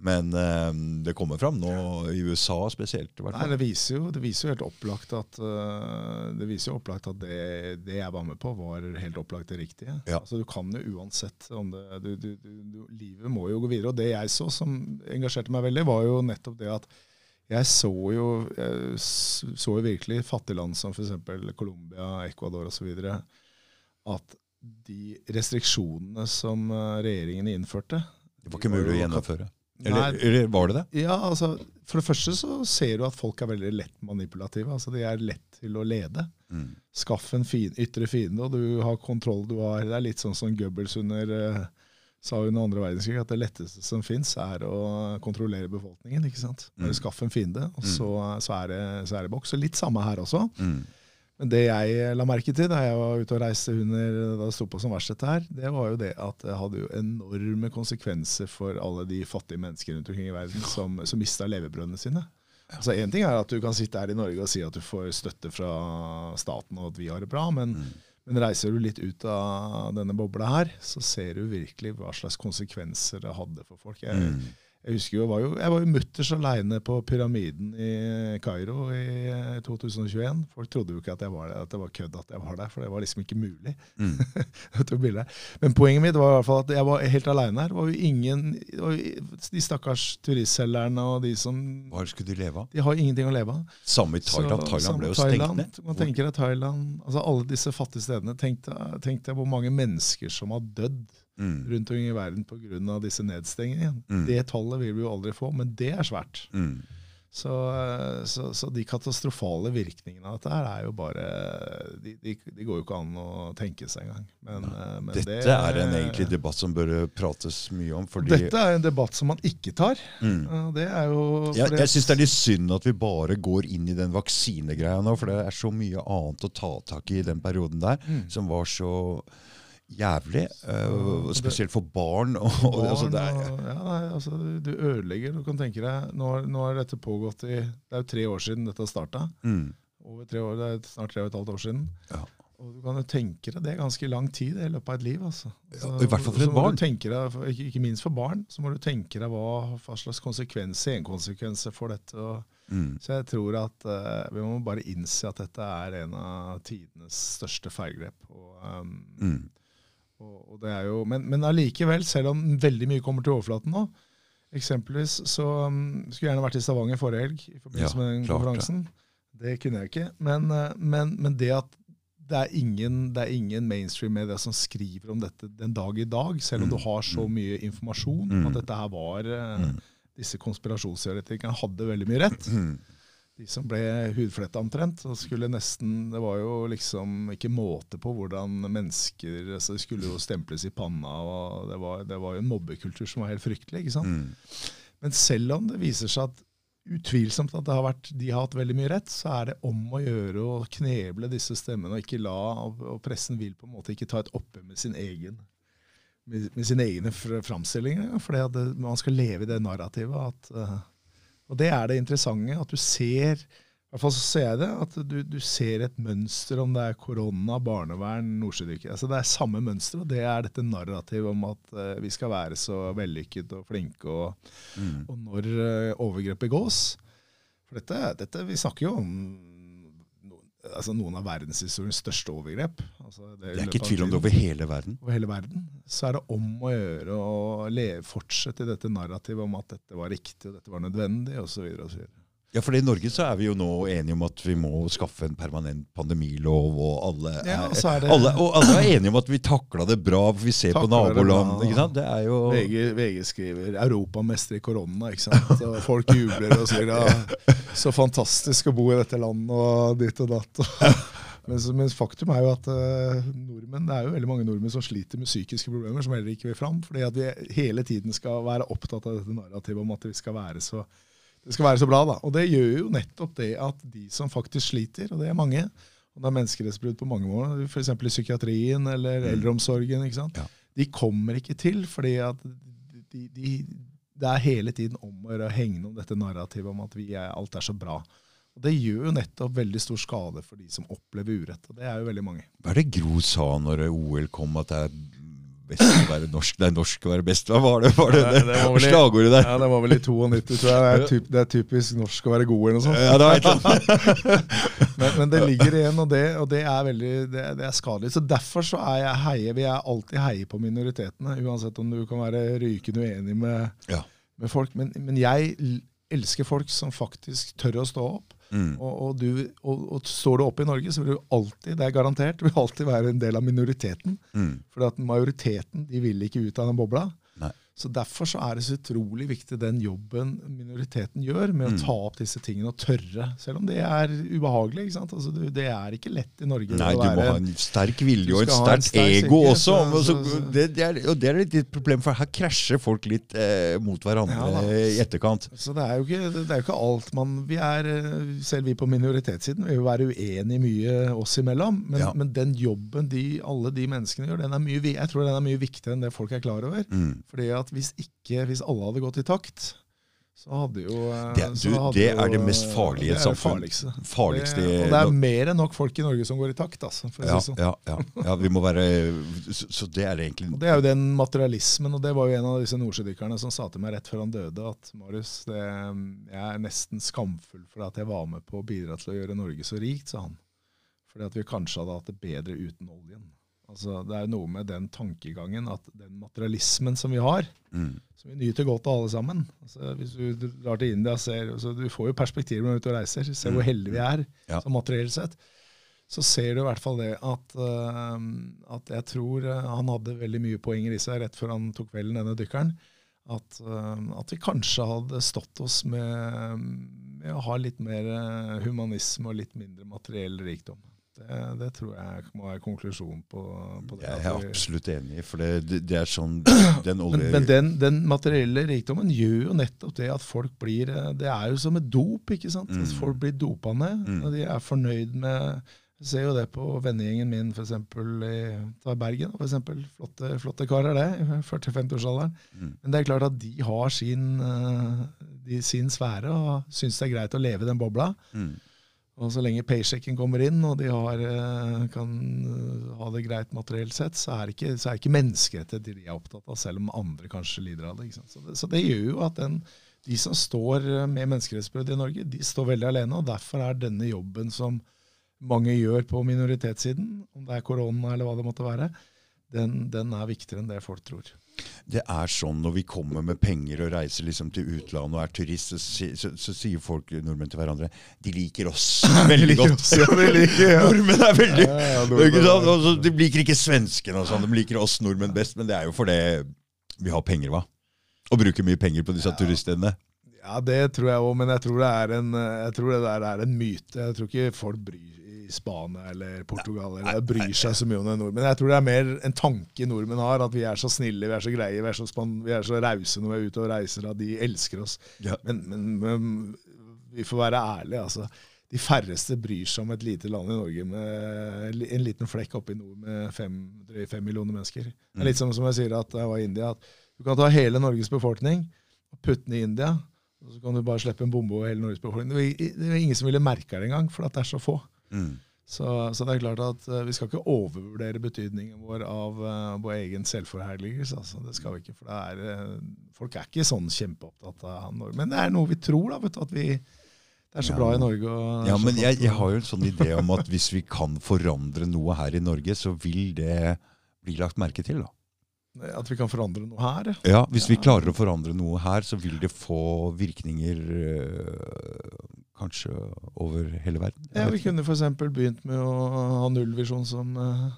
Men eh, det kommer fram nå i USA spesielt. i Nei, det viser jo, det viser jo helt opplagt at, uh, det, opplagt at det, det jeg var med på, var helt opplagt det riktige. Ja. Altså, du kan jo uansett om det du, du, du, Livet må jo gå videre. Og det jeg så som engasjerte meg veldig, var jo nettopp det at jeg så jo, jeg så jo virkelig fattige land som f.eks. Colombia, Ecuador osv. At de restriksjonene som øh, regjeringen innførte Det var ikke mulig å gjennomføre. Eller, eller var det det? ja, altså, For det første så ser du at folk er veldig lett manipulative. altså De er lett til å lede. Mm. Skaff en fin, ytre fiende, og du har kontroll. du har, Det er litt sånn som Goebbels under, eh, sa under andre verdenskrig, at det letteste som fins, er å kontrollere befolkningen. ikke sant? Bare Mm. skaff en fiende, og så, så, er det, så er det boks. Så litt samme her også. Mm. Men det jeg la merke til da jeg var ute og reiste under da det sto på som verst dette her, det var jo det at det hadde jo enorme konsekvenser for alle de fattige mennesker rundt omkring i verden som, som mista levebrødene sine. Altså Én ting er at du kan sitte her i Norge og si at du får støtte fra staten og at vi har det bra, men, men reiser du litt ut av denne bobla her, så ser du virkelig hva slags konsekvenser det hadde for folk. Jeg, Mm. Jeg husker jo, jeg var jo, jeg var jo mutters aleine på pyramiden i Kairo i eh, 2021. Folk trodde jo ikke at, jeg var der, at det var kødd at jeg var der, for det var liksom ikke mulig. Mm. Men poenget mitt var i hvert fall at jeg var helt aleine her. Det var jo ingen, var jo, de stakkars turistselgerne og de som Hva skulle de leve av? De har ingenting å leve av. Samme i Thailand. Så- Thailand ble jo stengt ned. Man tenker at Thailand, altså Alle disse fattige stedene. Tenk deg tenk deg hvor mange mennesker som har dødd Mm. rundt omkring i verden pga. disse nedstengingene. Mm. Det tallet vil vi jo aldri få, men det er svært. Mm. Så, så, så de katastrofale virkningene av dette her er jo bare De, de, de går jo ikke an å tenke seg engang. Men, eh, men Dette det, er en egentlig debatt som bør prates mye om. fordi... Dette er en debatt som man ikke tar. Mm. Det er jo Jeg, fordi- jeg syns det er litt synd at vi bare går inn i den vaksinegreia nå, for det er så mye annet å ta tak i i den perioden der, Mm. som var så jævlig. Uh, spesielt for barn. Og, og, Barn, altså, er, ja. ja, nei, altså, du ødelegger. Du kan tenke deg, nå, nå har dette pågått i Det er jo tre år siden dette starta. mm, Over tre år, det er snart tre og et halvt år siden. Ja. Og du kan jo tenke deg, Det er ganske lang tid i løpet av et liv. altså. Ja, i hvert fall for et barn. Deg, ikke, ikke minst for barn, så må du tenke deg hva, hva slags konsekvenser, senkonsekvenser får dette. Og, mm, så jeg tror at uh, vi må bare innse at dette er en av tidenes største feilgrep. Og, um, mm, og, og det er jo, men, men allikevel, selv om veldig mye kommer til overflaten nå Eksempelvis så um, skulle jeg gjerne vært i Stavanger forrige helg i forbindelse Ja, med den klart konferansen. konferansen. Det kunne jeg ikke. Men, eh, men, men det at det er ingen, det er ingen mainstream media som skriver om dette den dag i dag, selv om Mm, du har så mye informasjon Mm. at dette her var eh, Mm. Disse konspirasjonsteoretikerne hadde veldig mye rett. mm. De som ble hudfletta omtrent. Og skulle nesten, det var jo liksom ikke måte på hvordan mennesker altså De skulle jo stemples i panna. og Det var, det var jo en mobbekultur som var helt fryktelig. ikke sant? Mm. Men selv om det viser seg at utvilsomt at det har vært, de har hatt veldig mye rett, så er det om å gjøre å kneble disse stemmene og ikke la, og, og pressen vil på en måte ikke ta et oppgjør med sin egen med, med sine egne fr- framstillinger. For man skal leve i det narrativet. At, eh, og det er det interessante. At du ser i hvert fall så ser jeg det, at du, du ser et mønster, om det er korona, barnevern, nordsjødykker. Altså det er samme mønster, og det er dette narrativet om at uh, vi skal være så vellykket og flinke, og, Mm. og når uh, overgrep begås. For dette, dette, vi snakker jo om altså noen av verdenshistoriens største overgrep. Altså Det er ikke tvil om det over hele verden. over hele verden, så er det om å gjøre å fortsette i dette narrativet om at dette var riktig og dette var nødvendig, osv. Ja, for i Norge så er vi jo nå enige om at vi må skaffe en permanent pandemilov, og alle Ja, er, og så er det alle, og alle er enige om at vi takla det bra, for vi ser på naboland. ikke sant? Det er jo VG, VG skriver 'Europamester i korona', ikke sant? Og folk jubler og sier ja, 'så fantastisk å bo i dette landet', og ditt og datt. Men, men faktum er jo at uh, nordmenn, det er jo veldig mange nordmenn som sliter med psykiske problemer, som heller ikke vil fram. Fordi at vi hele tiden skal være opptatt av dette narrativet om at vi skal være så, det skal være så bra. da. Og det gjør jo nettopp det at de som faktisk sliter, og det er mange, og det er menneskerettsbrudd på mange måter, f.eks. i psykiatrien eller eldreomsorgen, ikke? Ja. de kommer ikke til fordi at de, de, det er hele tiden om å gjøre å hegne om dette narrativet om at vi er, alt er så bra. Og Det gjør jo nettopp veldig stor skade for de som opplever urett. Og det er jo veldig mange. Hva er det Gro sa når OL kom, at det er best å være norsk? Det er norsk å være best. Hva var det, var det, Nei, det var vel i- slagordet der? Ja, Det var vel i 92, tror jeg. Det er, typ, det er typisk norsk å være god eller noe sånt. Ja, det var et eller annet. Men, men det ligger igjen, og det, og det er veldig det, det er skadelig. Så Derfor så er jeg heier, vil jeg alltid heie på minoritetene, uansett om du kan være rykende uenig med, Ja. med folk. Men, men jeg elsker folk som faktisk tør å stå opp. Mm. Og, og, du, og, og står du oppe i Norge, så vil du alltid, det er garantert, du vil alltid være en del av minoriteten. Mm. For at majoriteten de vil ikke ut av den bobla. Så Derfor så er det så utrolig viktig den jobben minoriteten gjør med å Mm. ta opp disse tingene og tørre. Selv om det er ubehagelig. ikke sant? Altså, det er ikke lett i Norge. Nei, du må være- ha en sterk vilje og et sterkt sterk ego også. så- Og så- så- det, det er, og det er litt et problem, for her krasjer folk litt eh, mot hverandre Ja, i etterkant. Så det er jo ikke, det er jo ikke alt man vi er, eh, Selv vi på minoritetssiden vil jo være uenige mye oss imellom. Men, Ja. men den jobben de, alle de menneskene gjør, den er mye, jeg tror den er mye viktigere enn det folk er klar over. Mm. Fordi at hvis ikke, hvis alle hadde gått i takt, så hadde jo eh, Det, du, hadde det jo, er det mest farlige i et samfunn. Farligste. Farligste det, og det er mer enn nok folk i Norge som går i takt. Altså, ja, si sånn. ja, ja, ja, vi må være Så, så det er egentlig Og Det er jo den materialismen, og det var jo en av disse nordsjødykkerne som sa til meg rett før han døde at Marius, det, jeg er nesten skamfull for at jeg var med på å bidra til å gjøre Norge så rikt, sa han. Fordi at vi kanskje hadde hatt det bedre uten oljen. Altså, Det er noe med den tankegangen at den materialismen som vi har, mm. som vi nyter godt av alle sammen altså, Hvis du drar til India, ser, altså, du får jo perspektiver når du er ute og reiser. Se hvor heldige vi er Ja. som materielt sett. Så ser du i hvert fall det at, uh, at jeg tror eh, han hadde veldig mye poenger i seg rett før han tok kvelden, denne dykkeren. At, uh, at vi kanskje hadde stått oss med, med å ha litt mer humanisme og litt mindre materiell rikdom. Det, det tror jeg må være konklusjonen på, på det. Jeg er absolutt enig, for det, det, er sånn den olje... men, men den, den materielle rikdommen gjør jo nettopp det at folk blir eh, Det er jo som et dop, ikke sant? At Mm. folk blir dopa ned. Mm. og De er fornøyd med Jeg ser jo det på vennegjengen min f.eks. i Bergen. For eksempel. flotte, flotte karer, det. 40-50-årsalderen. Mm. Men det er klart at de har sin, eh, de, sin sfære og syns det er greit å leve i den bobla. Mm. Og så lenge paychecken kommer inn, og de har, eh, kan eh, ha det greit materielt sett, så er ikke, så er det ikke menneskerettigheter de er opptatt av, selv om andre kanskje lider av det. Så, det så det gjør jo at den, de som står eh, med menneskerettsbrudd i Norge, de står veldig alene. og Derfor er denne jobben som mange gjør på minoritetssiden, om det er korona eller hva det måtte være, den, den er viktigere enn det folk tror. Det er sånn når vi kommer med penger og reiser liksom til utlandet og er turist, så, så, så sier folk nordmenn til hverandre de liker oss veldig godt. Ja, liker, ja. Nordmenn er veldig Ja, nordmenn De liker ikke svenskene og sånn, de liker oss nordmenn best, men det er jo fordi vi har penger, hva? Og bruker mye penger på disse turiststedene. Ja, det tror jeg òg, men jeg tror, det er en, jeg tror det der er en myte. Jeg tror ikke folk bryr Spania eller Portugal eller bryr seg så mye om det nordmenn. Jeg tror det er mer en tanke nordmenn har, at vi er så snille, vi er så greie, vi er så, span vi er så rause når vi er ute og reiser, at de elsker oss. Ja. Men, men, men vi får være ærlige, altså. De færreste bryr seg om et lite land i Norge med en liten flekk oppe i nord med fem, fem millioner mennesker. Det er litt som, som jeg sier at jeg var i India, at du kan ta hele Norges befolkning og putte den i India, og så kan du bare slippe en bombe over hele Norges befolkning. Det var er ingen som ville merka det engang, for at det er så få. Mm. Så, så det er klart at eh, vi skal ikke overvurdere betydningen vår av eh, vår egen selvforherligelse. Altså. Det skal vi ikke, for det er, eh, folk er ikke sånn kjempeopptatt av Norge. Men det er noe vi tror, da, vet du, at vi, det er så Ja. bra i Norge. Og, Ja, men jeg, jeg har jo en sånn idé om at hvis vi kan forandre noe her i Norge, så vil det bli lagt merke til. da. At vi kan forandre noe her. ja. Ja, Hvis vi klarer å forandre noe her, så vil det få virkninger øh, kanskje over hele verden. Jeg Ja, Vi kunne f.eks. begynt med å ha nullvisjon, som eh,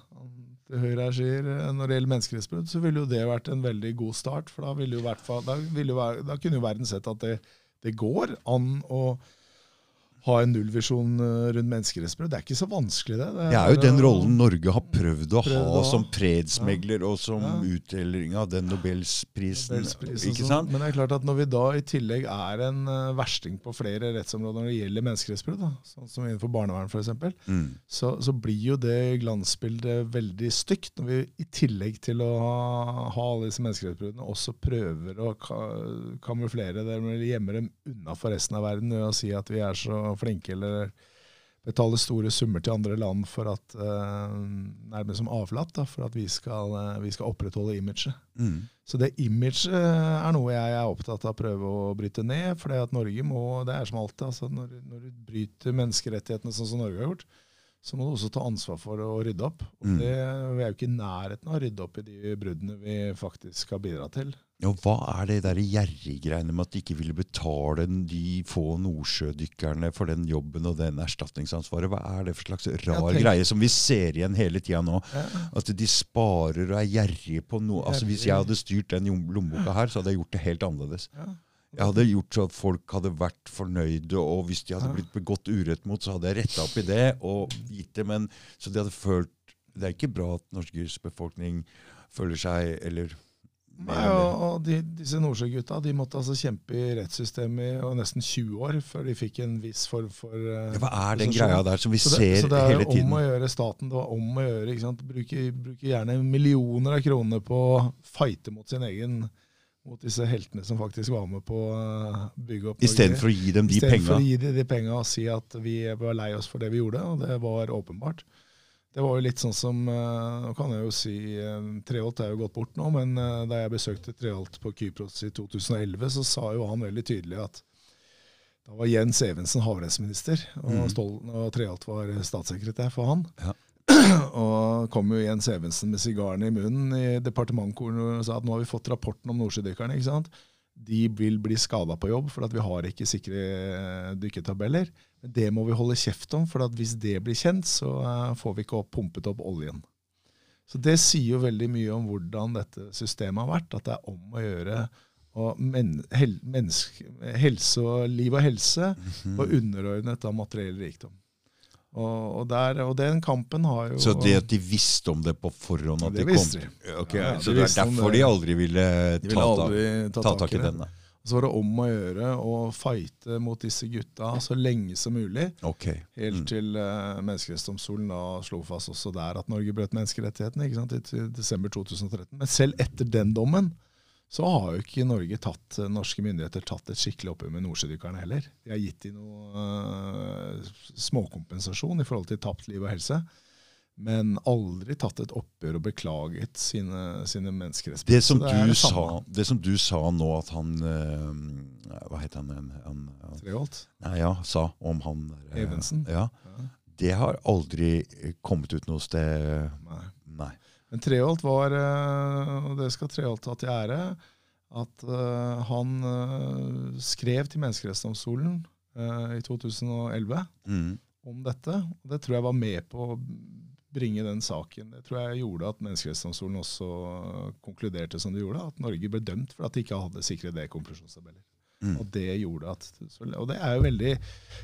til Høyre her sier. Når det gjelder menneskerettsbrudd, så ville jo det vært en veldig god start. For da, ville jo hvert fall, da, da kunne jo verden sett at det, det går an å ha en nullvisjon eh, rundt menneskerettsbrudd. Det er ikke så vanskelig, det. Det er jo den rollen Norge har prøvd å Prøvd ha å- som fredsmegler og som Ja. utdeling av den Nobelsprisen. Nobelspris og Ikke sånn. sant? Men det er klart at når vi da i tillegg er en eh, versting på flere rettsområder når det gjelder menneskerettsbrudd, sånn som innenfor barnevern f.eks., Mm. så, så blir jo det glansbildet veldig stygt når vi i tillegg til å ha, ha alle disse menneskerettsbruddene også prøver å ka kamuflere det eller gjemme dem unna for resten av verden ved å si at vi er så flinke eller betale store summer til andre land for at eh, nærmest som avlatt, da, for at vi skal, eh, vi skal opprettholde imaget. Mm. Så det imaget er noe jeg er opptatt av å prøve å bryte ned. For det at Norge må, det er som alltid, altså når, når du bryter menneskerettighetene sånn som Norge har gjort, så må du også ta ansvar for å rydde opp. Og Mm. det, vi er jo ikke i nærheten av å rydde opp i de bruddene vi faktisk skal bidra til. Og hva er det der gjerriggreiene med at de ikke ville betale de få nordsjødykkerne for den jobben og den erstatningsansvaret? Hva er det for slags rar greie som vi ser igjen hele tida nå? Ja. At de sparer og er gjerrige på noe. Altså Hvis jeg hadde styrt den lommeboka her, så hadde jeg gjort det helt annerledes. Ja. Jeg hadde gjort så at folk hadde vært fornøyde, og hvis de hadde blitt begått urett mot, så hadde jeg retta opp i det og gitt dem en Så de hadde følt Det er ikke bra at norsk befolkning føler seg Eller Nei, og, og de, disse Nordsjøgutta de måtte altså kjempe i rettssystemet i nesten 20 år før de fikk en viss form for uh, ja, Hva er den greia der som vi Så det, ser så det er hele om tiden? å gjøre staten. Det var om å gjøre, ikke sant? Bruke, bruke gjerne millioner av kroner på å fighte mot sin egen mot disse heltene som faktisk var med på å bygge opp Istedenfor å gi dem de Istedenfor penga. å gi dem de penga og si at vi var lei oss for det vi gjorde, og det var åpenbart. Det var jo litt sånn som eh, Nå kan jeg jo si eh, Treholt er jo gått bort nå, men eh, da jeg besøkte Treholt på Kypros i 2011, så sa jo han veldig tydelig at da var Jens Evensen havrettsminister, og, mm. Og Treholt var statssekretær for han. Ja. og kom jo Jens Evensen med sigaren i munnen i departementkoren og sa at nå har vi fått rapporten om nordsjødykkerne. ikke sant? De vil bli skada på jobb, for at vi har ikke sikre dykketabeller. Det må vi holde kjeft om, for at hvis det blir kjent, så eh, får vi ikke opp, pumpet opp oljen. Så Det sier jo veldig mye om hvordan dette systemet har vært. At det er om å gjøre og men, hel, menneske, helse og liv og helse Mhm. var underordnet av materiell rikdom. Og, og, der, og den kampen har jo Så det at de visste om det på forhånd at Det de kom visste de. Okay, Ja, ja, Så de det er derfor det. de aldri ville De ville ta, tak- aldri ta, ta tak i det. Så var det om å gjøre å fighte mot disse gutta så lenge som mulig. Ok. Helt Mm. til uh, Menneskerettighetsdomstolen da slo fast også der at Norge brøt menneskerettighetene ikke sant, i desember 2013. Men selv etter den dommen så har jo ikke Norge tatt, eh, norske myndigheter tatt et skikkelig oppgjør med nordsjødykkerne heller. De har gitt dem noe uh, småkompensasjon i forhold til tapt liv og helse. Men aldri tatt et oppgjør og beklaget sine, sine menneskerettigheter. Det som, du det sa, det som du sa nå, at han eh, Hva het han? han, han, han Treholt. nei, ja, sa om han eh, Evensen? Ja, Ja. Det har aldri kommet ut noe sted Nei. Nei. Men Treholt var, eh, og det skal Treholt ha til ære, at han skrev til Menneskerettighetsdomstolen i 2011 Mm. om dette. og Det tror jeg var med på å bringe den saken. Det tror jeg gjorde at Menneskerettighetsdomstolen også konkluderte som de gjorde, at Norge ble dømt for at de ikke hadde sikre D-konklusjonstabeller. Mm. Og det gjorde at, og det er jo veldig,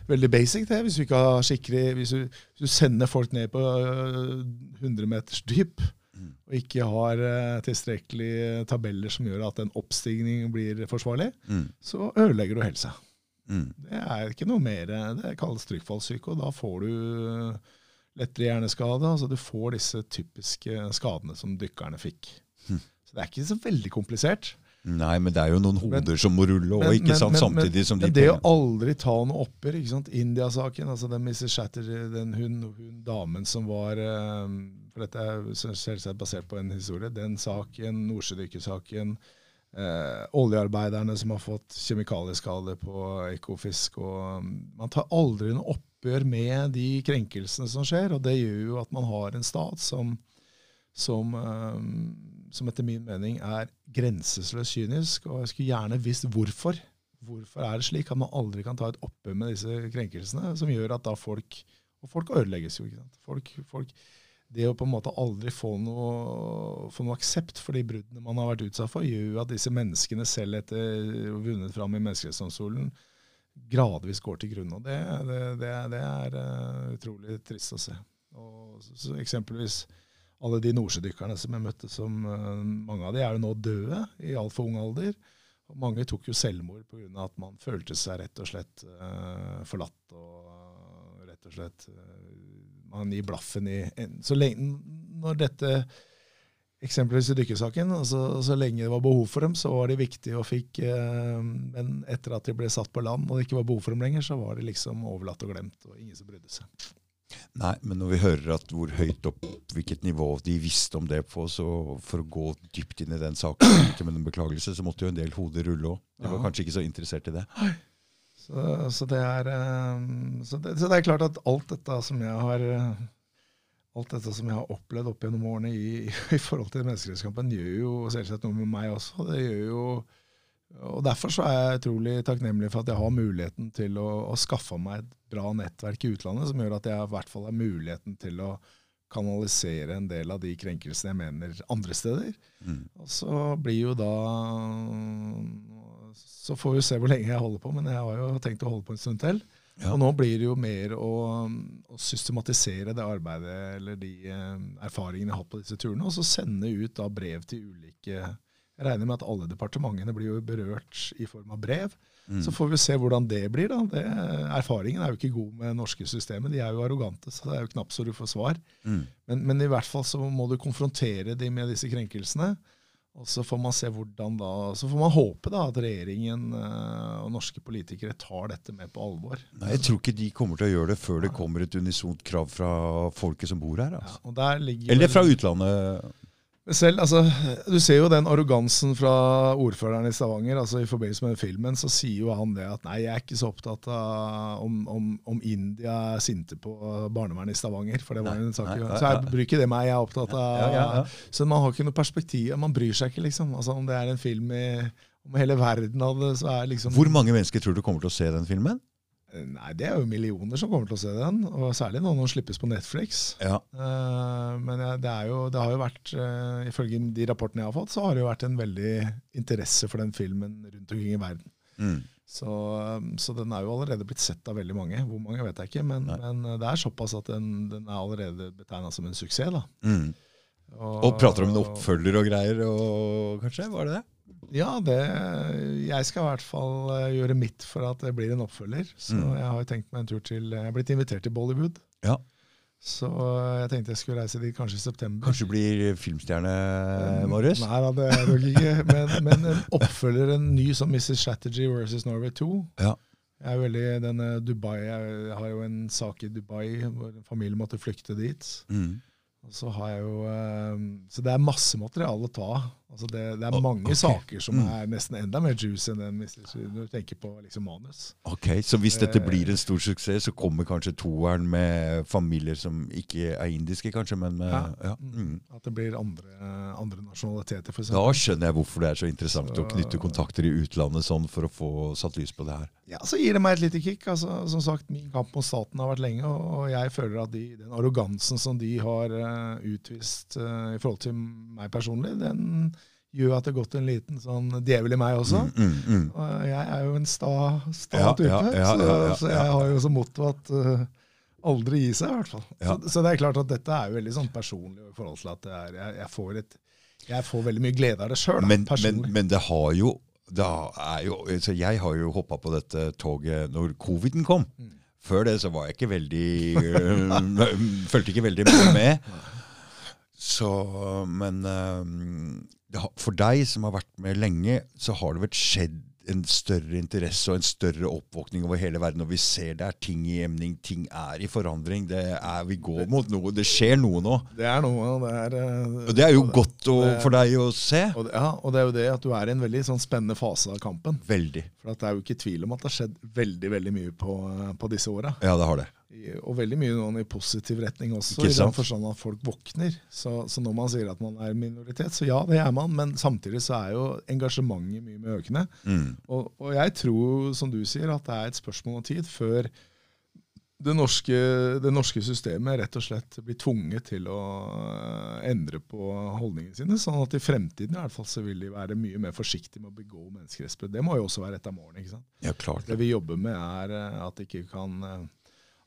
veldig basic, det. Hvis du ikke har sikre, hvis du, hvis du sender folk ned på øh, 100 meters dyp, Mm. og ikke har tilstrekkelig tabeller som gjør at en oppstigning blir forsvarlig, Mm. så ødelegger du helsa. Mm. Det er ikke noe mer. Det kalles trykkfallssyke, og da får du lettere hjerneskade. altså Du får disse typiske skadene som dykkerne fikk. Hm. Så det er ikke så veldig komplisert. Nei, men det er jo noen Men- hoder som må rulle, og Men- ikke men- sant, men- samtidig som de Men det å aldri ta noe oppgjør, ikke sant? India-saken, altså den Mrs. Shatter, den hun, hun damen som var eh, For dette er selvsagt basert på en historie. Den saken, nordsjødykkersaken, eh, oljearbeiderne som har fått kjemikalieskader på Ekofisk og mm, Man tar aldri noe oppgjør med de krenkelsene som skjer, og det gjør jo at man har en stat som som, eh, som etter min mening er grenseløst kynisk. Og jeg skulle gjerne visst hvorfor. Hvorfor er det slik at man aldri kan ta et oppgjør med disse krenkelsene, som gjør at da folk Og folk ødelegges jo. ikke sant? Folk, folk, det å på en måte aldri få noe, få noe aksept for de bruddene man har vært utsatt for, gjør jo at disse menneskene selv etter vunnet fram i Menneskerettighetsdomstolen gradvis går til grunne. Det, det, det, det er uh, utrolig trist å se. Og så, så eksempelvis alle de nordsjødykkerne som jeg møtte, som uh, mange av de er jo nå døde i altfor ung alder. Og mange tok jo selvmord pga. at man følte seg rett og slett uh, forlatt og rett og slett Man gir blaffen i en, lenge Når dette Eksempelvis i dykkersaken. Altså, så lenge det var behov for dem, så var de viktige og fikk eh, Men etter at de ble satt på land og det ikke var behov for dem lenger, så var de liksom overlatt og glemt, og ingen som brydde seg. Nei, men når vi hører at hvor høyt opp, hvilket nivå de visste om det på, så for å gå dypt inn i den saken med en beklagelse, så måtte jo en del hoder rulle òg. De var ja. kanskje ikke så interessert i det. Så, så, det er, um, så, det, så, det, er, klart at alt dette som jeg har alt dette som jeg har opplevd opp gjennom årene i, i forhold til menneskerettskampen, gjør jo selvsagt noe med meg også. Det gjør jo, og Derfor så er jeg utrolig takknemlig for at jeg har muligheten til å, å skaffe meg et bra nettverk i utlandet, som gjør at jeg i hvert fall har muligheten til å kanalisere en del av de krenkelsene jeg mener andre steder. Mm. Og så blir jo da Så får vi se hvor lenge jeg holder på, men jeg har jo tenkt å holde på en stund til. Ja. Og nå blir det jo mer å, å, systematisere det arbeidet eller de eh, erfaringene jeg har på disse turene, og så sende ut da brev til ulike Jeg regner med at alle departementene blir jo berørt i form av brev. Mm. Så får vi se hvordan det blir. da. Det, erfaringen er jo ikke god med norske systemet. De er jo arrogante, så det er jo knapt så du får svar. Mm. Men, men, i hvert fall så må du konfrontere dem med disse krenkelsene. Og så får man se hvordan da, så får man håpe da at regjeringen uh, og norske politikere tar dette med på alvor. Nei, Jeg tror ikke de kommer til å gjøre det før det kommer et unisont krav fra folket som bor her. Altså. Ja, Eller fra utlandet. Selv, altså, Du ser jo den arrogansen fra ordføreren i Stavanger. altså I forbindelse med filmen så sier jo han det at nei, jeg er ikke så opptatt av om, om, om India er sinte på barnevernet i Stavanger. for det var en sak. Nei, nei, så jeg bryr ikke det meg. Jeg er opptatt av ja, ja, ja. Så man har ikke noe perspektiv. Man bryr seg ikke, liksom. altså Om det er en film i, om hele verden av det, så er liksom Hvor mange mennesker tror du kommer til å se den filmen? Nei, Det er jo millioner som kommer til å se den. og Særlig når den slippes på Netflix. Ja. Uh, men det, jo, det, har jo vært, uh, ifølge de rapportene jeg har fått, så har det jo vært en veldig interesse for den filmen rundt omkring i verden. Mm. Så, um, så, den er jo allerede blitt sett av veldig mange. Hvor mange vet jeg ikke, men, men det er såpass at den, den er allerede betegna som en suksess. da. Mm. Og, og, prater om en oppfølger og greier, og kanskje? Var det det? Ja, det, jeg skal i hvert fall eh, gjøre mitt for at det blir en oppfølger. Så mm. jeg har tenkt meg en tur til Jeg er blitt invitert til Bollywood. Ja. Så jeg tenkte jeg skulle reise dit kanskje i september. Kanskje du blir filmstjerne, Marius? Nei da, det er nok ikke. Men, men, en oppfølger, en ny som Mrs. Strategy versus Norway 2. Ja. Jeg er veldig denne Dubai, jeg har jo en sak i Dubai hvor en familie måtte flykte dit. Mm. Og så, har jeg jo, eh, så det er masse materiale å ta Altså det, det, er mange okay. saker som mm. er nesten enda mer juice enn den hvis du tenker på liksom manus. Ok, Så hvis dette blir en stor suksess, så kommer kanskje toeren med familier som ikke er indiske, kanskje, men med, ja. Ja. Mm. At det blir andre, andre nasjonaliteter, f.eks. Da skjønner jeg hvorfor det er så interessant så, å knytte kontakter i utlandet sånn for å få satt lys på det her. Ja, Så gir det meg et lite kick. altså Som sagt, Min kamp mot staten har vært lenge, og jeg føler at de, den arrogansen som de har uh, utvist uh, i forhold til meg personlig, den gjør at det har gått en liten sånn djevel i meg også. Mm, mm, mm. Jeg er jo en sta, sta ja, type, ja, ja, så, så, jeg har jo som motto at uh, aldri gi seg, i hvert fall. Så, så, det er klart at dette er jo veldig sånn personlig i forhold til at er, jeg, jeg, får et, jeg, får veldig mye glede av det sjøl. Men, men, men, det har jo, det jo altså Jeg har jo hoppa på dette toget når coviden kom. Mm. Før det så var jeg ikke veldig øh, Følte ikke veldig med. Så, men øh, for deg som har vært med lenge, så har det vel skjedd en større interesse og en større oppvåkning over hele verden. Og vi ser det er ting i emning, ting er i forandring. Det er, vi går mot noe. Det skjer noe nå. Det er noe. Det er, eh, og det er jo godt å, er, for deg å se. Og det, ja, og det er jo det at du er i en veldig sånn spennende fase av kampen. Veldig. For det er jo ikke tvil om at det har skjedd veldig veldig mye på, på disse åra. Ja, det har det og veldig mye noen i positiv retning også, i den forstand at folk våkner. Så, så, når man sier at man er minoritet, så ja, det er man, men samtidig så er jo engasjementet mye mer økende. Mm. Og, og, jeg tror, som du sier, at det er et spørsmål om tid før det norske, det norske systemet rett og slett blir tvunget til å eh, endre på holdningene sine. Sånn at i fremtiden i hvert fall så vil de være mye mer forsiktige med å begå menneskerettsbrudd. Det må jo også være et av målene. ikke sant? Ja, klart. Det vi jobber med, er at de ikke kan, eh,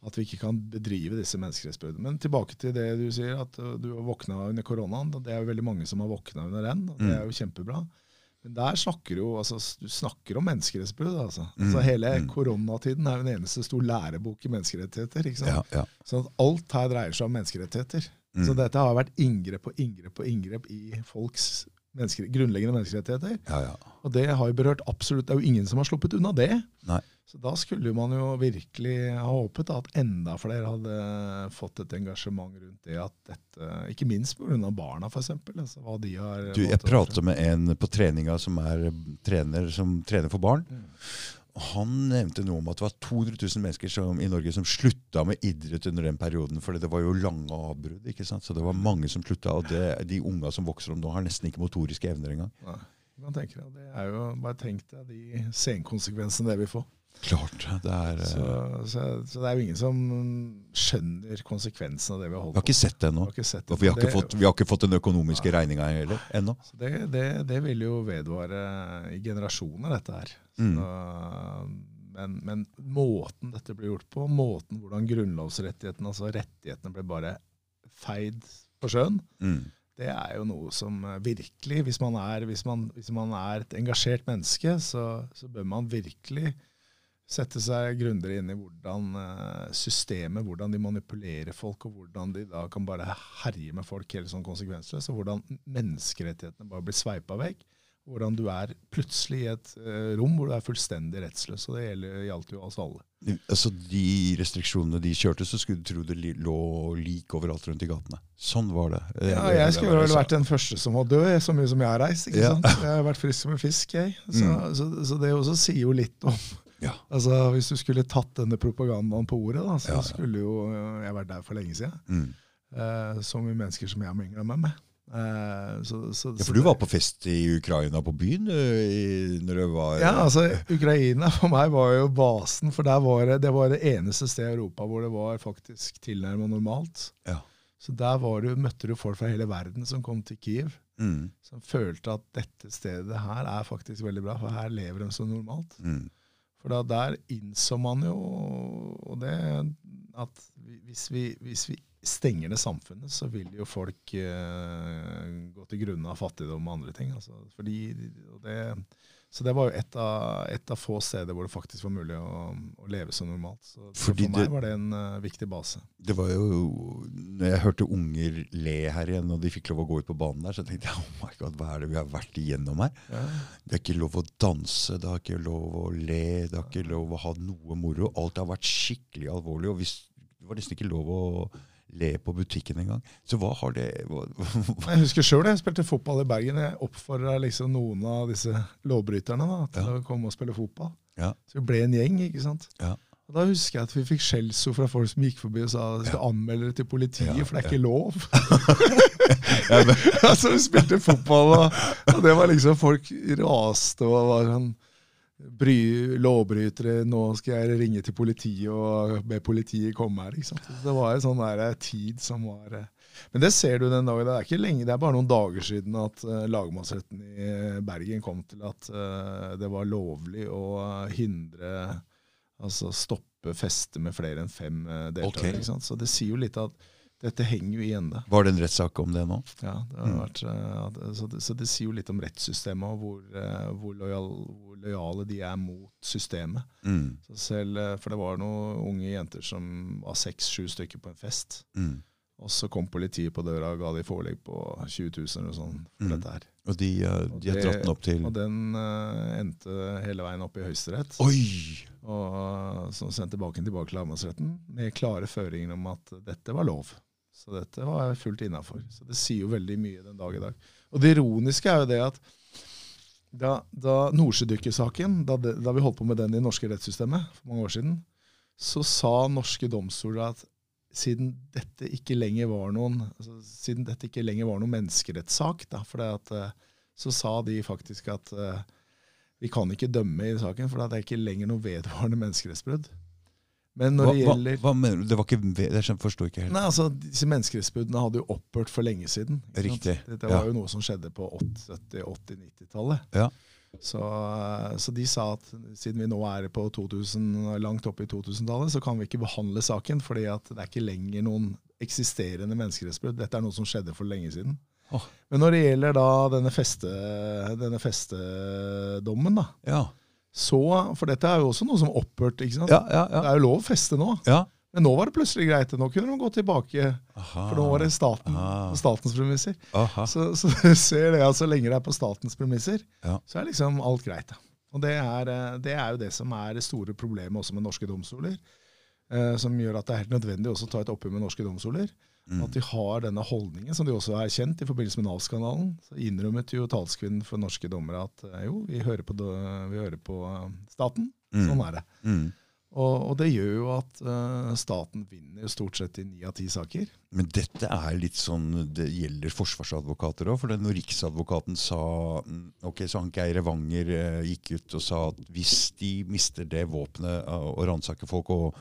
at vi ikke kan bedrive disse menneskerettsbruddene. Men tilbake til det du sier, at eh, du våkna under koronaen. Det er jo veldig mange som har våkna under den, og det Mm. er jo kjempebra. Men der snakker du altså, du snakker om menneskerettsbrudd. Altså. Mm, altså hele mm. koronatiden er jo en eneste stor lærebok i menneskerettigheter. ikke sant? Ja, ja. Sånn at alt her dreier seg om menneskerettigheter. Mm. Så dette har vært inngrep og inngrep og inngrep i folks mennesker, grunnleggende menneskerettigheter. ja, ja. Og det har jo berørt absolutt Det er jo ingen som har sluppet unna det. Nei. Så da skulle man jo virkelig ha håpet at enda flere hadde fått et engasjement rundt det at dette Ikke minst pga. barna, f.eks. Altså, hva de har Du, jeg prater med en på treninga som er trener, som trener for barn. Mm. Han nevnte noe om at det var 200 000 mennesker som, i Norge som slutta med idrett under den perioden. For det var jo lange avbrudd. ikke sant? Så det var mange som slutta. Og det, de unga som vokser om nå, har nesten ikke motoriske evner engang. Nei, man tenker, det er jo, Bare tenk deg de senkonsekvensene det vil få. Klart. Det er, Så, eh, så, så det er jo ingen som skjønner konsekvensen av det vi har vi holdt har ikke sett det ennå. Vi vi vi har ikke fått den økonomiske regninga heller ennå. Det, det, det vil jo vedvare i generasjoner, dette her. Mm. Så, men, men måten dette blir gjort på, måten hvordan grunnlovsrettighetene, altså rettighetene, ble bare feid på sjøen, Mm. det er jo noe som virkelig Hvis man er, hvis man, hvis man er et engasjert menneske, så, så bør man virkelig sette seg grundigere inn i hvordan eh, systemet, hvordan de manipulerer folk, og hvordan de da kan bare herje med folk helt sånn konsekvensløst, og hvordan menneskerettighetene bare blir sveipa vekk. Hvordan du er plutselig i et eh, rom hvor du er fullstendig rettsløs. Og det gjaldt jo oss alle. Altså, De restriksjonene de kjørte, så skulle du tro det lå lik overalt rundt i gatene. Sånn var det. Ja, jeg det skulle vel vært den første som var død, så mye som jeg har reist. ikke Ja. sant? Jeg har vært frisk som en fisk, jeg. Så, Mm. så, så det også sier jo litt om Ja. altså Hvis du skulle tatt denne propagandaen på ordet, da, så Ja, ja. skulle jo jeg vært der for lenge siden. Mm. Eh, så mye mennesker som jeg har mingla med. med. Eh, så, så, Ja, for du var på fest i Ukraina på byen i, når det var Ja, altså Ukraina for meg var jo basen, for der var det, det var det eneste stedet i Europa hvor det var faktisk tilnærmet normalt. Ja. Så der var du, møtte du folk fra hele verden som kom til Kiev. Mm. som følte at dette stedet her er faktisk veldig bra, for her lever de så normalt. Mm. For da der innså man jo det, at hvis vi, hvis vi stenger ned samfunnet, så vil jo folk eh, gå til grunne av fattigdom og andre ting. Altså, fordi, og det, så det var jo et av, et av få steder hvor det faktisk var mulig å, å leve så normalt. Så, så for meg det- var det en uh, viktig base. Det var jo, når jeg hørte unger le her igjen, og de fikk lov å gå ut på banen der, så tenkte jeg oh my god, hva er det vi har vært igjennom her? Ja. Det er ikke lov å danse, det er ikke lov å le, det er ikke lov å ha noe moro. Alt har vært skikkelig alvorlig, og hvis, det var nesten ikke lov å le på butikken engang. Så hva har det hva, Jeg husker sjøl jeg spilte fotball i Bergen. Jeg oppfordra liksom noen av disse lovbryterne da, til Ja. å komme og spille fotball. Ja. Så vi ble en gjeng. ikke sant? Ja. Og Da husker jeg at vi fikk skjellsord fra folk som gikk forbi og sa at de skal anmelde det til politiet, for det er ikke lov. Ja, altså Vi spilte fotball, og, og det var liksom folk raste og var sånn bry, lovbrytere. Nå skal jeg ringe til politiet og be politiet komme her. Det var en sånn der tid som var eh, Men det ser du den dagen. Det er ikke lenge, det er bare noen dager siden at uh, lagmannsretten i Bergen kom til at uh, det var lovlig å hindre Altså stoppe feste med flere enn fem uh, deltakere. Okay. Så det sier jo litt at dette henger jo igjen, ende. var det en rettssak om det nå? Ja, det har Mm. vært, eh, så, det, så det sier jo litt om rettssystemet og hvor, eh, hvor, lojal, hvor lojale de er mot systemet. Mm. Så selv, eh, for det var noen unge jenter som var seks-sju stykker på en fest. Mm. Og så kom politiet på døra og ga de forelegg på 20 000 og sånn for Mm. dette her. Og de, Og de har dratt den opp til Og den uh, endte hele veien opp i Høyesterett. Oi! Og så sendte tilbake tilbake til lagmannsretten med klare føringer om at dette var lov. Så dette var fullt innafor. Så det sier jo veldig mye den dag i dag. Og det ironiske er jo det at da, da Nordsjødykkersaken, da, da vi holdt på med den i det norske rettssystemet for mange år siden, så sa norske domstoler at siden dette ikke lenger var noen altså, siden dette ikke lenger var noen menneskerettssak, da, for at, eh, så sa de faktisk at eh, vi kan ikke dømme i saken, for det er ikke lenger noe vedvarende menneskerettsbrudd. Men når Hva, det gjelder hva mener du? Det var ikke Jeg forstår ikke helt. Nei, altså, Disse menneskerettsbudene hadde jo opphørt for lenge siden. Riktig. sant? Riktig, var ja. jo noe som skjedde på 80-, 80-90-tallet. Ja. Så, så de sa at siden vi nå er på 2000, langt oppe i 2000-tallet, så kan vi ikke behandle saken, fordi det er ikke lenger noen eksisterende menneskerettsbrudd. Dette er noe som skjedde for lenge siden. Oh. Men når det gjelder da denne, feste, denne festedommen, da, Ja, så For dette er jo også noe som opphørte, ikke sant? ja, ja. Det er jo lov å feste nå. ja. Men nå var det plutselig greit. Nå kunne de gå tilbake, Aha. for nå var det staten, på statens premisser. Så, så du ser det at så lenge det er på statens premisser, Ja. så er liksom alt greit. Og det er, eh, det er jo det som er det store problemet også med norske domstoler. Eh, som gjør at det er helt nødvendig også å ta et oppgjør med norske domstoler. Mm. At de har denne holdningen, som de også har erkjent i forbindelse med Nav-skandalen. Så innrømmet jo talskvinnen for norske dommere at eh, jo, vi hører på, vi hører på eh, staten. Mm. Sånn er det. Mm. Og, og det gjør jo at uh, staten vinner stort sett i ni av ti saker. Men dette er litt sånn Det gjelder forsvarsadvokater òg. For det når Riksadvokaten sa mm, Ok, så han Geir Evanger uh, gikk ut og sa at hvis de mister det våpenet uh, og ransaker folk og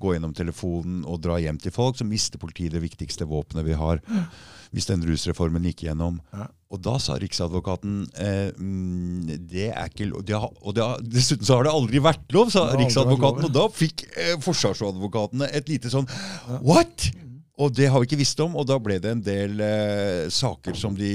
gå gjennom telefonen og dra hjem til folk, så mister politiet det viktigste våpenet vi har. Hvis den rusreformen gikk gjennom. Ja. Og da sa Riksadvokaten eh, mm, det er ikke lov. Det har, og det har, dessuten så har det aldri vært lov, sa Riksadvokaten. lov, Og da fikk eh, forsvarsadvokatene et lite sånn What?! Og det har vi ikke visst om, og da ble det en del eh, saker som de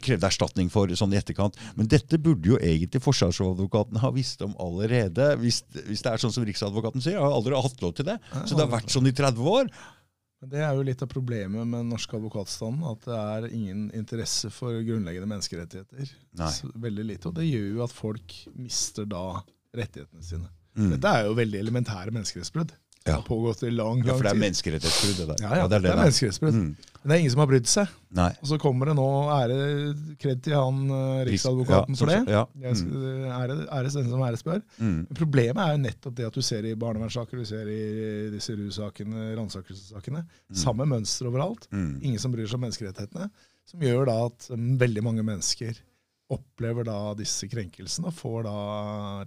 krevde erstatning for sånn i etterkant. Men dette burde jo egentlig forsvarsadvokaten ha visst om allerede. Hvis, hvis det er sånn som Riksadvokaten sier, har aldri hatt lov til det. Så det har vært sånn i 30 år. Men Det er jo litt av problemet med den norske advokatstanden, at det er ingen interesse for grunnleggende menneskerettigheter. Nei. Så veldig lite, Og det gjør jo at folk mister da rettighetene sine. Mm. Dette er jo veldig elementære menneskerettsbrudd. Det har pågått i lang, lang Ja, for det er tid. menneskerettighetsbrudd, det der. Ja, ja, det er det er menneskerettighetsbrudd. Mm. Men det er ingen som har brydd seg. Nei. Og så kommer det nå ære kred til han eh, riksadvokaten Ja, for det. Ja. Jeg Ære, æres den som æres bør. Mm. Problemet er jo nettopp det at du ser i barnevernssaker, du ser i disse russakene, ransakelsessakene, samme mønster overalt. Mm. Ingen som bryr seg om menneskerettighetene. Som gjør da at veldig mange mennesker opplever da disse krenkelsene og får da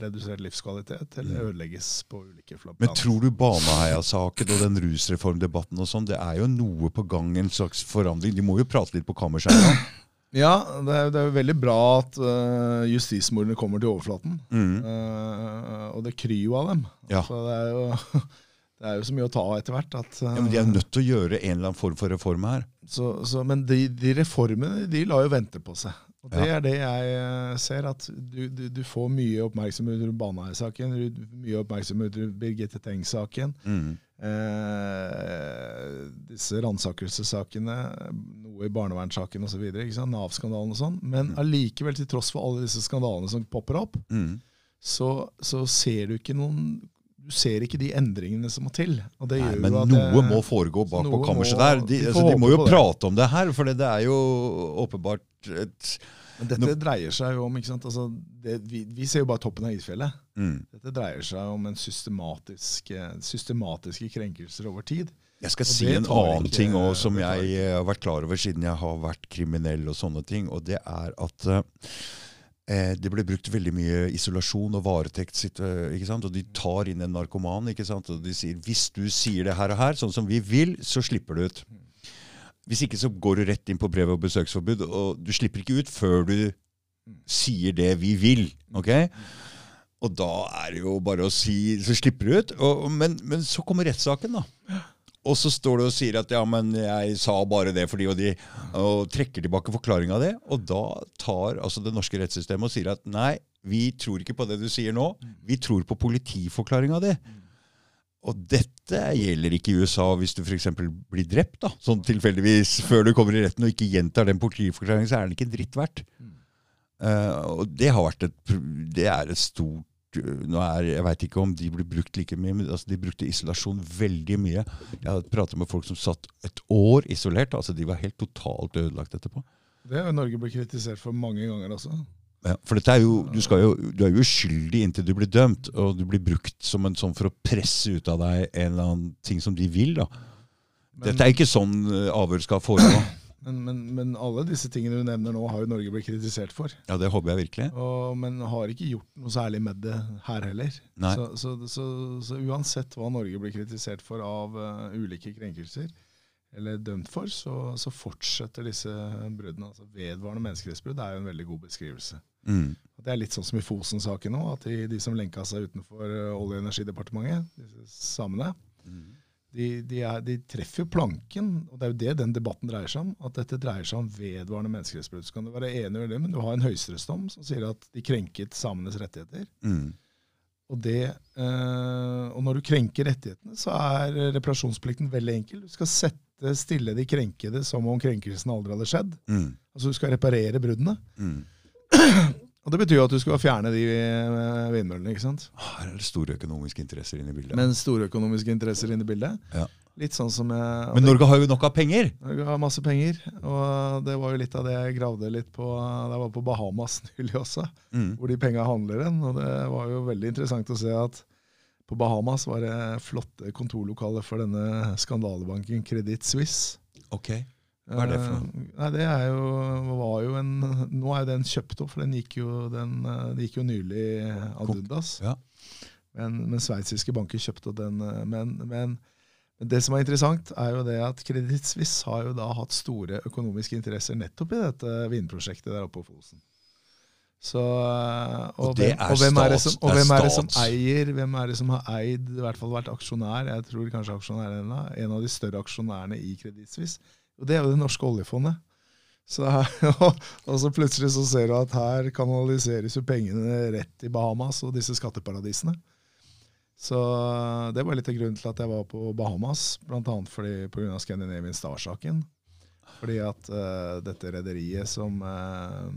redusert livskvalitet eller ødelegges på ulike plan. Mm. Men tror du Baneheia-saken og den rusreformdebatten og sånn, det er jo noe på gang, en slags forandring? De må jo prate litt på kammerset? nå. Ja, det er, det er jo veldig bra at uh, justismordene kommer til overflaten. Mm. Uh, og det kryr jo av dem. Ja. Så det er jo det er jo så mye å ta av etter hvert. At, uh, Ja, men De er nødt til å gjøre en eller annen form for reform her. så, så, men de, de reformene de lar jo vente på seg. Og Det Ja. er det jeg eh, ser, at du, du, du får mye oppmerksomhet rundt Baneheia-saken, mye oppmerksomhet rundt Birgitte Tengs-saken. Mm. Eh, disse ransakelsessakene, noe i barnevernssaken osv. Nav-skandalen og sånn. Men allikevel, til tross for alle disse skandalene som popper opp, Mm. så, så ser du ikke noen Du ser ikke de endringene som må til. Og det Nei, men jo at noe det- må foregå bak på kammerset må- der. De, de, altså, de må jo det. prate om det her, for det er jo åpenbart et Men dette dreier seg jo om? Altså, det, vi, vi ser jo bare toppen av isfjellet. mm. Dette dreier seg om en systematisk, systematiske krenkelser over tid. Jeg skal Og si en annen ikke- ting også, som jeg eh, har vært klar over siden jeg har vært kriminell og sånne ting, og det er at eh, eh, det ble brukt veldig mye isolasjon og varetekt. eh? Og de tar inn en narkoman, og de sier hvis du sier det her og her, sånn som vi vil, så slipper du ut. Hvis ikke så går du rett inn på brev- og besøksforbud, og du slipper ikke ut før du sier det vi vil. ok? Og da er det jo bare å si Så slipper du ut. Og, men, men så kommer rettssaken, da. Og så står du og sier at ja, men jeg sa bare det fordi og de, og trekker tilbake forklaringa av det. Og da tar altså det norske rettssystemet og sier at nei, vi tror ikke på det du sier nå. Vi tror på politiforklaringa det Og dette gjelder ikke i USA hvis du f.eks. blir drept, da, sånn tilfeldigvis før du kommer i retten og ikke gjentar den politiforklaringen, så er den ikke dritt verdt. Uh, og det har vært et Det er et stort nå er, Jeg veit ikke om de blir brukt like mye, men altså, de brukte isolasjon veldig mye. Jeg har pratet med folk som satt et år isolert. altså De var helt totalt ødelagt etterpå. Det har Norge blitt kritisert for mange ganger også. Ja, for er jo, du, jo, du er jo uskyldig inntil du blir dømt, og du blir brukt som en sånn for å presse ut av deg en eller annen ting som de vil. da. Men, Dette er ikke sånn eh, avhør skal foregå. Men, men, men alle disse tingene du nevner nå, har jo Norge blitt kritisert for. Ja, det håper jeg virkelig. Og, men har ikke gjort noe særlig med det her heller. Så, så, så, så uansett hva Norge blir kritisert for av uh, ulike krenkelser, eller dømt for, så, så fortsetter disse bruddene. Altså vedvarende menneskerettsbrudd er jo en veldig god beskrivelse. Mm. Det er litt sånn som i Fosen-saken nå, at de, de som lenka seg utenfor uh, Olje- og energidepartementet, disse samene, Mm. De, de, er, de treffer jo planken, og det er jo det den debatten dreier seg om. At dette dreier seg om vedvarende menneskerettsbrudd. Så kan du være enig i det, men du har en høyesterettsdom som sier at de krenket samenes rettigheter. Mm. Og, det, eh, og når du krenker rettighetene, så er reparasjonsplikten veldig enkel. Du skal sette stille de krenkede som om krenkelsen aldri hadde skjedd. Mm. Altså Du skal reparere bruddene. Mm. Og Det betyr jo at du skal fjerne de eh, vindmøllene. ikke sant? Her er det store økonomiske interesser inne i bildet. Men store økonomiske interesser inne i bildet. Ja. Litt sånn som jeg, Men Norge har jo nok av penger! Norge har masse penger, og det var jo litt av det jeg gravde litt på da jeg var på Bahamas nylig også, Mm. hvor de penga handler hen. Og det var jo veldig interessant å se at på Bahamas var det flotte kontorlokaler for denne skandalebanken Credit Suisse. Ok. Hva er det for noe? Eh, Nei, det er jo, var jo en, Nå er jo den kjøpt opp, for den gikk jo, den, eh, det gikk jo nylig ad Dundas. undas. Ja. Men, men sveitsiske banker kjøpte opp den. eh, Men, men, det som er interessant, er jo det at Credit Suisse har jo da hatt store økonomiske interesser nettopp i dette vindprosjektet der oppe på Fosen. Så, og, Og det hvem, er og hvem stats- og hvem er det som eier Hvem er det som har eid, i hvert fall vært aksjonær, jeg tror kanskje aksjonær en av de større aksjonærene i Credit Suisse? Og det er jo det norske oljefondet. Så her, og så plutselig så ser du at her kanaliseres jo pengene rett i Bahamas og disse skatteparadisene. Så det var litt av grunnen til at jeg var på Bahamas, bl.a. pga. Scandinavian Star-saken. Fordi at uh, dette rederiet som, uh,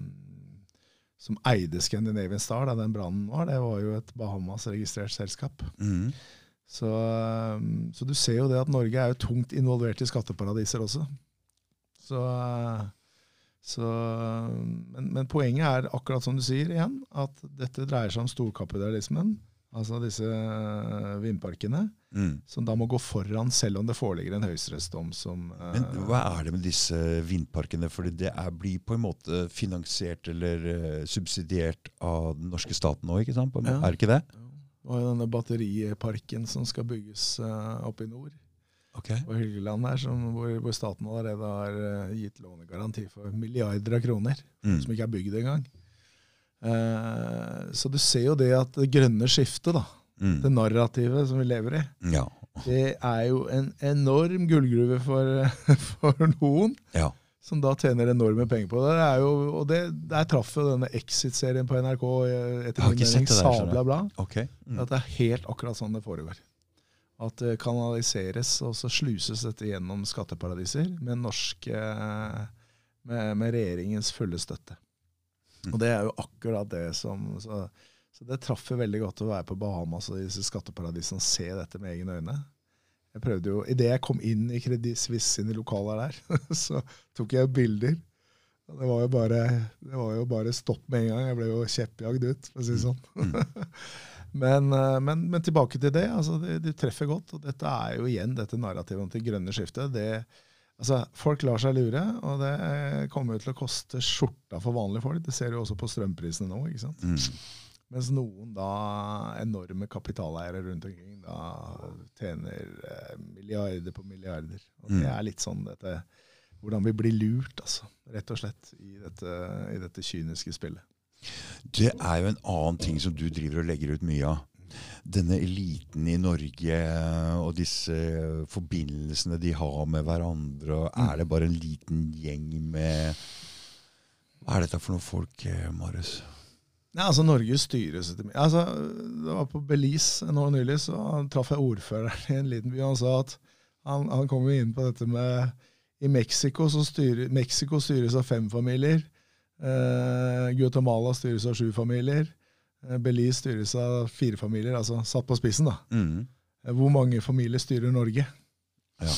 som eide Scandinavian Star da den brannen var, det var jo et Bahamas-registrert selskap. Mm. Så, eh, så du ser jo det at Norge er jo tungt involvert i skatteparadiser også. Så, eh, så men, men poenget er akkurat som du sier igjen, at dette dreier seg om storkapitalismen. Altså disse eh, vindparkene, Mm. som da må gå foran selv om det foreligger en høyesterettsdom som eh, Men hva er det med disse vindparkene? Fordi det er, blir på en måte finansiert eller subsidiert av den norske staten nå, ikke sant? Ja. Er det ikke det? Og denne batteriparken som skal bygges uh, oppe i nord, Ok. på Hylleland her, som, hvor, hvor staten allerede har uh, gitt lånegaranti for milliarder av kroner. Mm. som ikke er bygd engang. Uh, så du ser jo det at det grønne skiftet, da, det Mm. narrativet som vi lever i, Ja. det er jo en enorm gullgruve for, for noen, ja. som da tjener enorme penger på det. det er jo, og det, Der traff jo denne Exit-serien på NRK eh, etter min mening det sabla bra. Okay. Mm. At det er helt akkurat sånn det foregår. At det kanaliseres, og så sluses dette gjennom skatteparadiser med norske med, med regjeringens fulle støtte. Mm. Og det er jo akkurat det som Så, så det traff jo veldig godt å være på Bahamas og disse skatteparadisene og se dette med egne øyne. Jeg prøvde jo, Idet jeg kom inn i Credit Suisse sine lokaler der, så tok jeg bilder. Det var jo bare, det var jo bare stopp med en gang. Jeg ble jo kjeppjagd ut, for å si det sånn. Men, eh, men, men tilbake til det. altså det treffer godt. og Dette er jo igjen dette narrativet om det grønne skiftet. Det, altså Folk lar seg lure, og det kommer jo til å koste skjorta for vanlige folk. Det ser du også på strømprisene nå. ikke sant? Mm. Mens noen da enorme kapitaleiere rundt omkring da tjener eh, milliarder på milliarder. Og det Mm. er litt sånn dette hvordan vi blir lurt, altså. Rett og slett, i dette, i dette kyniske spillet. Det er jo en annen ting som du driver og legger ut mye av. Denne eliten i Norge og disse forbindelsene de har med hverandre. Er det bare en liten gjeng med Hva er dette for noen folk, eh, Marius? Nei, altså Norge styres etter meg. Altså, det var på Belize nå nylig, så traff jeg ordføreren i en liten by. Han sa at han, han kom jo inn på dette med I Mexico styrer, Mexico styres av fem familier. Eh, Guatemala styres av sju familier. Eh, Belize styres av fire familier. Altså satt på spissen, da. Mm. Eh, Hvor mange familier styrer Norge? Ja.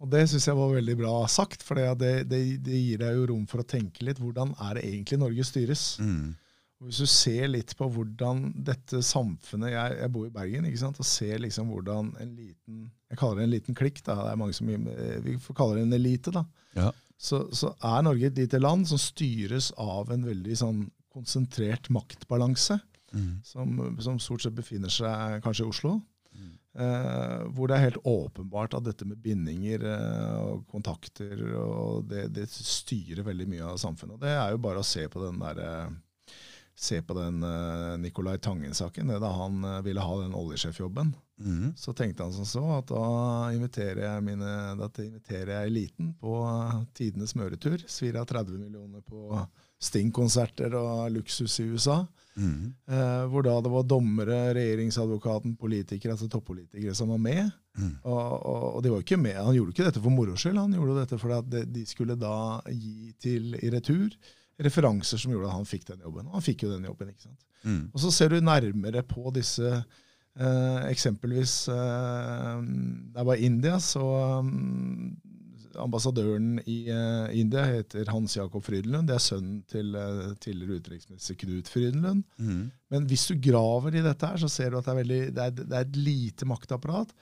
Og det syns jeg var veldig bra sagt, for det, det, det gir deg jo rom for å tenke litt. Hvordan er det egentlig Norge styres? Mm. Og Hvis du ser litt på hvordan dette samfunnet Jeg, jeg bor i Bergen ikke sant, og ser liksom hvordan en liten Jeg kaller det en liten klikk. da, det er mange som, Vi får kalle det en elite. da, Ja. Så, så er Norge et lite land som styres av en veldig sånn konsentrert maktbalanse, Mm. som, som stort sett befinner seg kanskje i Oslo. Mm. Eh, hvor det er helt åpenbart at dette med bindinger eh, og kontakter og det, det styrer veldig mye av samfunnet. Og det er jo bare å se på den der, eh, se på den uh, Nicolai Tangen-saken. Da han eh, ville ha den oljesjefjobben, Mm. så tenkte han som så at da inviterer jeg, mine, da inviterer jeg eliten på eh, tidenes smøretur. Svir av 30 millioner på Sting-konserter og luksus i USA. Mm. Eh, hvor da det var dommere, regjeringsadvokaten, politikere, altså toppolitikere som var med. Mm. Og, og, og de var ikke med. Han gjorde ikke dette for moro skyld, han gjorde dette fordi at de- de skulle da gi til i retur referanser som gjorde at han fikk den jobben. Og han fikk jo den jobben. ikke sant? Mm. Og så ser du nærmere på disse eh, Eksempelvis eh, jeg var India, så um, Ambassadøren i eh, India heter Hans Jakob Frydenlund. Det er sønnen til eh, tidligere utenriksminister Knut Frydenlund. Mm. Men hvis du graver i dette, her, så ser du at det er, veldig, det er, det er et lite maktapparat.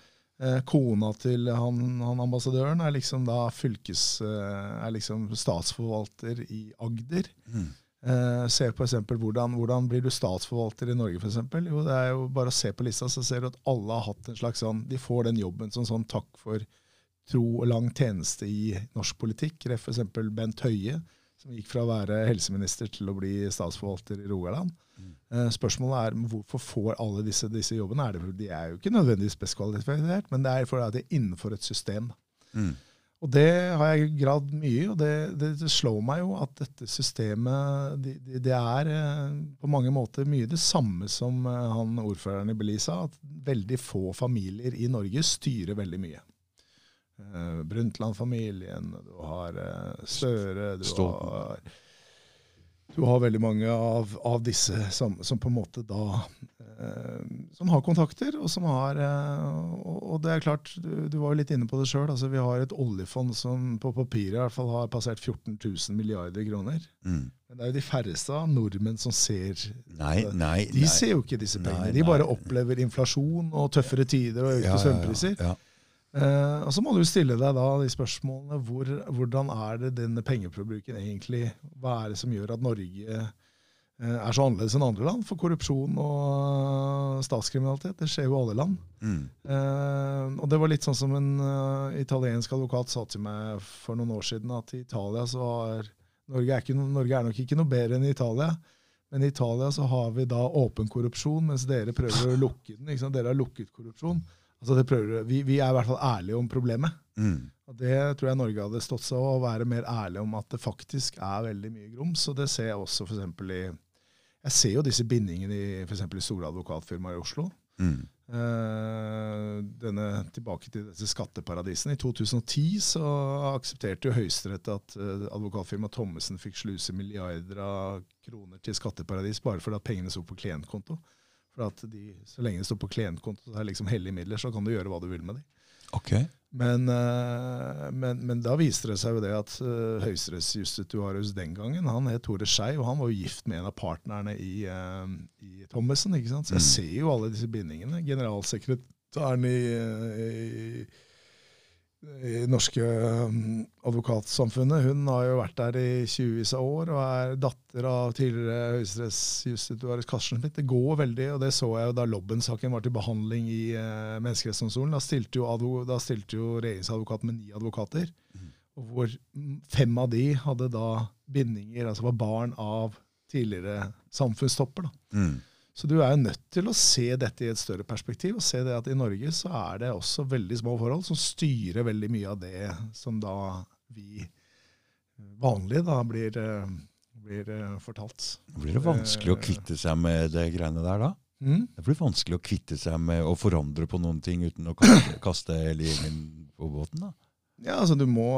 Eh, kona til han, han ambassadøren er liksom da fylkes, eh, er liksom statsforvalter i Agder. Mm. Eh, se på eksempel hvordan, hvordan blir du statsforvalter i Norge, f.eks. Jo, det er jo bare å se på lista, så ser du at alle har hatt en slags sånn De får den jobben som sånn takk for tro og lang tjeneste i norsk politikk. F.eks. Bent Høie, som gikk fra å være helseminister til å bli statsforvalter i Rogaland. Eh, spørsmålet er hvorfor får alle disse, disse jobbene? Er det, de er jo ikke nødvendigvis best kvalifisert, men det er fordi de er innenfor et system. Mm. Og det har jeg gravd mye i, og det, det, det slår meg jo at dette systemet det de, er eh, på mange måter mye det samme som eh, han ordføreren i Belize sa, at veldig få familier i Norge styrer veldig mye. Eh, Brundtland-familien, du har eh, Støre, du har du har veldig mange av, av disse som, som på en måte da eh, Som har kontakter, og som har eh, og, og det er klart, du, du var jo litt inne på det sjøl. Altså, vi har et oljefond som på papiret i hvert fall har passert 14 000 milliarder kroner. Mm. Men det er jo de færreste av nordmenn som ser Nei, nei, De nei. ser jo ikke disse pengene. De bare opplever inflasjon og tøffere tider og økte Ja, ja, ja, ja. Eh, og så må du stille deg da de spørsmålene hvor, hvordan er det denne pengeforbruken egentlig Hva er det som gjør at Norge eh, er så annerledes enn andre land? For korrupsjon og statskriminalitet, det skjer jo i alle land. Mm. Eh, og det var litt sånn som en eh, italiensk advokat sa til meg for noen år siden, at i Italia så har Norge er, ikke, Norge er nok ikke noe bedre enn Italia. Men i Italia så har vi da åpen korrupsjon, mens dere prøver å lukke den. Dere har lukket korrupsjon. Altså det prøver, vi, vi er i hvert fall ærlige om problemet. Mm. Og Det tror jeg Norge hadde stått seg å være mer ærlig om at det faktisk er veldig mye grums. Og det ser jeg også eksempel i Jeg ser jo disse bindingene i eksempel i store advokatfirmaer i Oslo. Mm. Eh, denne, tilbake til disse skatteparadisene. I 2010 så aksepterte jo Høyesterett at eh, advokatfirmaet Thommessen fikk sluse milliarder av kroner til skatteparadis bare fordi at pengene sto på klientkonto. For at de, Så lenge det står på klientkonto, så er liksom hellige midler, så kan du gjøre hva du vil med dem. Ok. Men, eh, men, men da viste det seg jo det at uh, høyesterettsjustitiarius den gangen, han het Tore Skei, og han var jo gift med en av partnerne i, eh, i Thommessen. ikke sant? Så jeg Mm. ser jo alle disse bindingene. Generalsekretæren i, eh, i, i norske um, advokatsamfunnet, hun har jo vært der i 20 av år og er datter av tidligere høyesterettsjustitiarius Karsten Smith. Det går veldig, og det så jeg jo da Lobben-saken var til behandling i uh, Menneskerettsdomstolen. Da stilte jo, da stilte jo regjeringsadvokaten med ni advokater, mm. og hvor mm, fem av de hadde da bindinger, altså var barn av tidligere samfunnstopper. da. Mm. Så du er jo nødt til å se dette i et større perspektiv, og se det at i Norge så er det også veldig små forhold som styrer veldig mye av det som da vi vanlige da blir, eh, blir eh, fortalt. Blir det vanskelig å kvitte seg med det greiene der da? Mm? Det blir vanskelig å kvitte seg med å forandre på noen ting uten å kaste, kaste gjengen på båten da? Ja, altså du må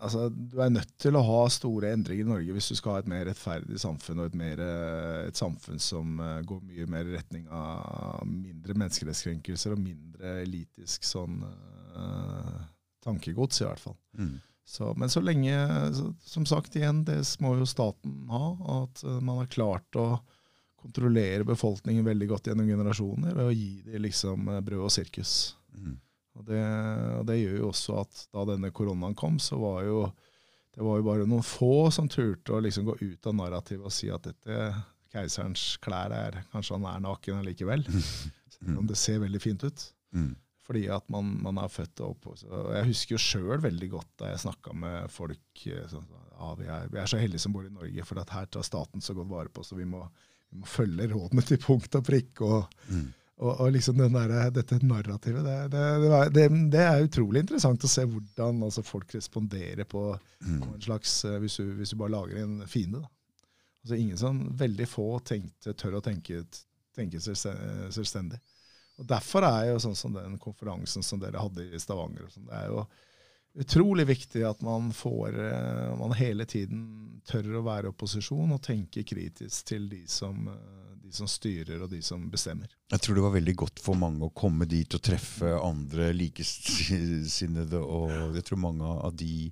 altså Du er nødt til å ha store endringer i Norge hvis du skal ha et mer rettferdig samfunn, og et, mer, eh, et samfunn som eh, går mye mer i retning av mindre menneskerettskrenkelser og mindre elitisk sånn uh, tankegods, i hvert fall. Mm. Så, men så lenge, så, som sagt igjen, det må jo staten ha, at man har klart å kontrollere befolkningen veldig godt gjennom generasjoner ved å gi dem liksom brød og sirkus. Mm. Og det, og det gjør jo også at da denne koronaen kom, så var jo det var jo bare noen få som turte å liksom gå ut av narrativet og si at dette keiserens klær er Kanskje han er naken allikevel. Selv om det ser veldig fint ut. Mm. Fordi at man, man er født og opp. Og jeg husker jo sjøl veldig godt da jeg snakka med folk eh, sånn, ja, vi, er, vi er så heldige som bor i Norge, for at her tar staten så godt vare på så vi må, vi må følge rådene til punkt og prikk. og Mm. Og, og liksom den der, dette narrativet, det, det, det, det, er utrolig interessant å se hvordan altså, folk responderer på, Mm. på en slags eh, hvis du, hvis du bare lager en fiende. Altså ingen som, Veldig få tenkte, tør å tenke, tenke selvstendig. Og Derfor er jo sånn som den konferansen som dere hadde i Stavanger, og sånn, det er jo utrolig viktig at man får eh, man hele tiden tør å være i opposisjon og tenke kritisk til de som, eh, de som styrer og de som bestemmer. Jeg tror det var veldig godt for mange å komme dit og treffe andre likesinnede. Og jeg tror mange av de,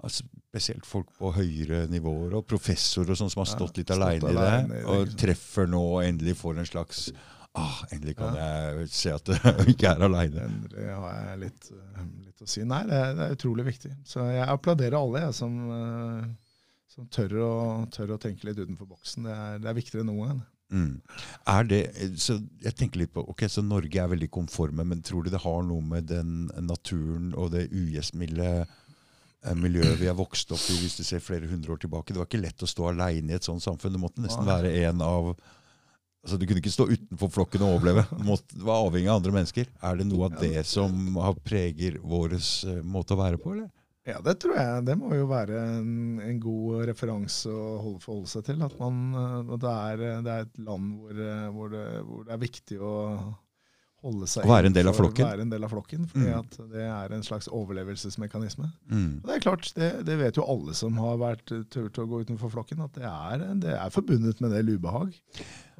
altså spesielt folk på høyere nivåer, og professorer og sånn som har stått litt ja, aleine i det, alene og treffer nå og endelig får en slags Ah, endelig kan jeg se at jeg ikke er aleine. Endelig har jeg litt, eh, litt å si. Nei, det er, det er utrolig viktig. Så jeg applauderer alle jeg, som, eh, som tør, å, tør å tenke litt utenfor boksen. Det er, det er viktigere enn noen gang. Mm. Er det, så jeg tenker litt på, ok, så Norge er veldig konforme, men tror du det har noe med den naturen og det ugjestmilde eh, miljøet vi er vokst opp i hvis du ser flere hundre år tilbake? Det var ikke lett å stå aleine i et sånt samfunn. Du måtte nesten være en av altså Du kunne ikke stå utenfor flokken og overleve. Du måtte, var avhengig av andre mennesker. Er det noe av det som har preger vår eh, måte å være på, eller? Ja, det tror jeg. Det må jo være en, en god referanse å holde, forholde seg til. At man, at det, er, det er et land hvor, eh, hvor, det, hvor det er viktig å holde seg Å være en del av flokken. Være en del av flokken, fordi Mm. at det er en slags overlevelsesmekanisme. Mm. Og Det er klart, det, det vet jo alle som har vært turt å gå utenfor flokken, at det er, det er forbundet med en del ubehag.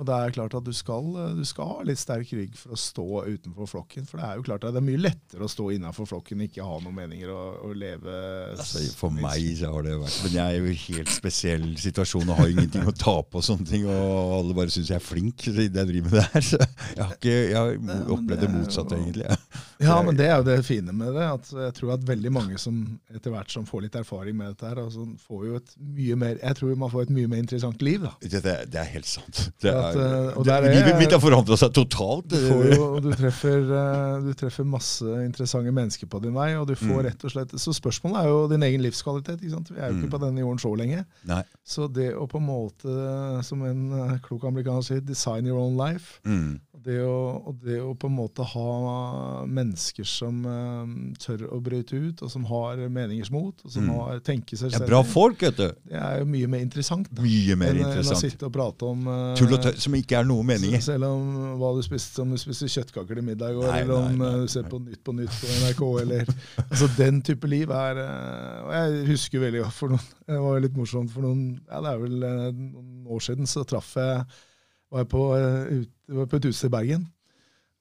Og det er klart at du skal, du skal ha litt sterk rygg for å stå utenfor flokken. For det er jo klart at det er mye lettere å stå innenfor flokken, ikke ha noen meninger og, og leve Altså, for meg så har det vært Men jeg er jo i helt spesiell situasjon og har ingenting å tape og sånne ting. Og alle bare syns jeg er flink siden jeg driver med det her. Så jeg har, ikke, jeg har opplevd det motsatte, egentlig. Ja, men det er jo det fine med det. at Jeg tror at veldig mange som etter hvert som får litt erfaring med dette, her, altså får jo et mye mer Jeg tror man får et mye mer interessant liv. da. Det, det, det er helt sant. Det At, er, eh, det, er- livet mitt har forandra seg totalt. Du, jo, du, treffer, eh, du treffer masse interessante mennesker på din vei, og du får Mm. rett og slett Så spørsmålet er jo din egen livskvalitet. ikke sant? Vi er jo Mm. ikke på denne jorden så lenge. Nei. Så det å på en måte, som en eh, klok amerikaner sier, design your own life. Mm. Det å, og det å på en måte ha mennesker som eh, tør å brøyte ut, og som har meningers mot, og som Mm. har tenker selvstendig, bra folk, vet du. det er jo mye mer interessant da, Mye mer enn, enn å sitte og prate om eh, Tull og tøy som ikke er noe mening Selv om hva du spiste, om du spiste kjøttkaker til middag, i går, eller om nei, nei, eh, du ser på Nytt på Nytt på NRK, eller altså Den type liv er eh, Og jeg husker veldig godt for noen Det var litt morsomt for noen Ja, det er vel eh, noen år siden så traff jeg Var jeg på, eh, ut, var på et utested i Bergen.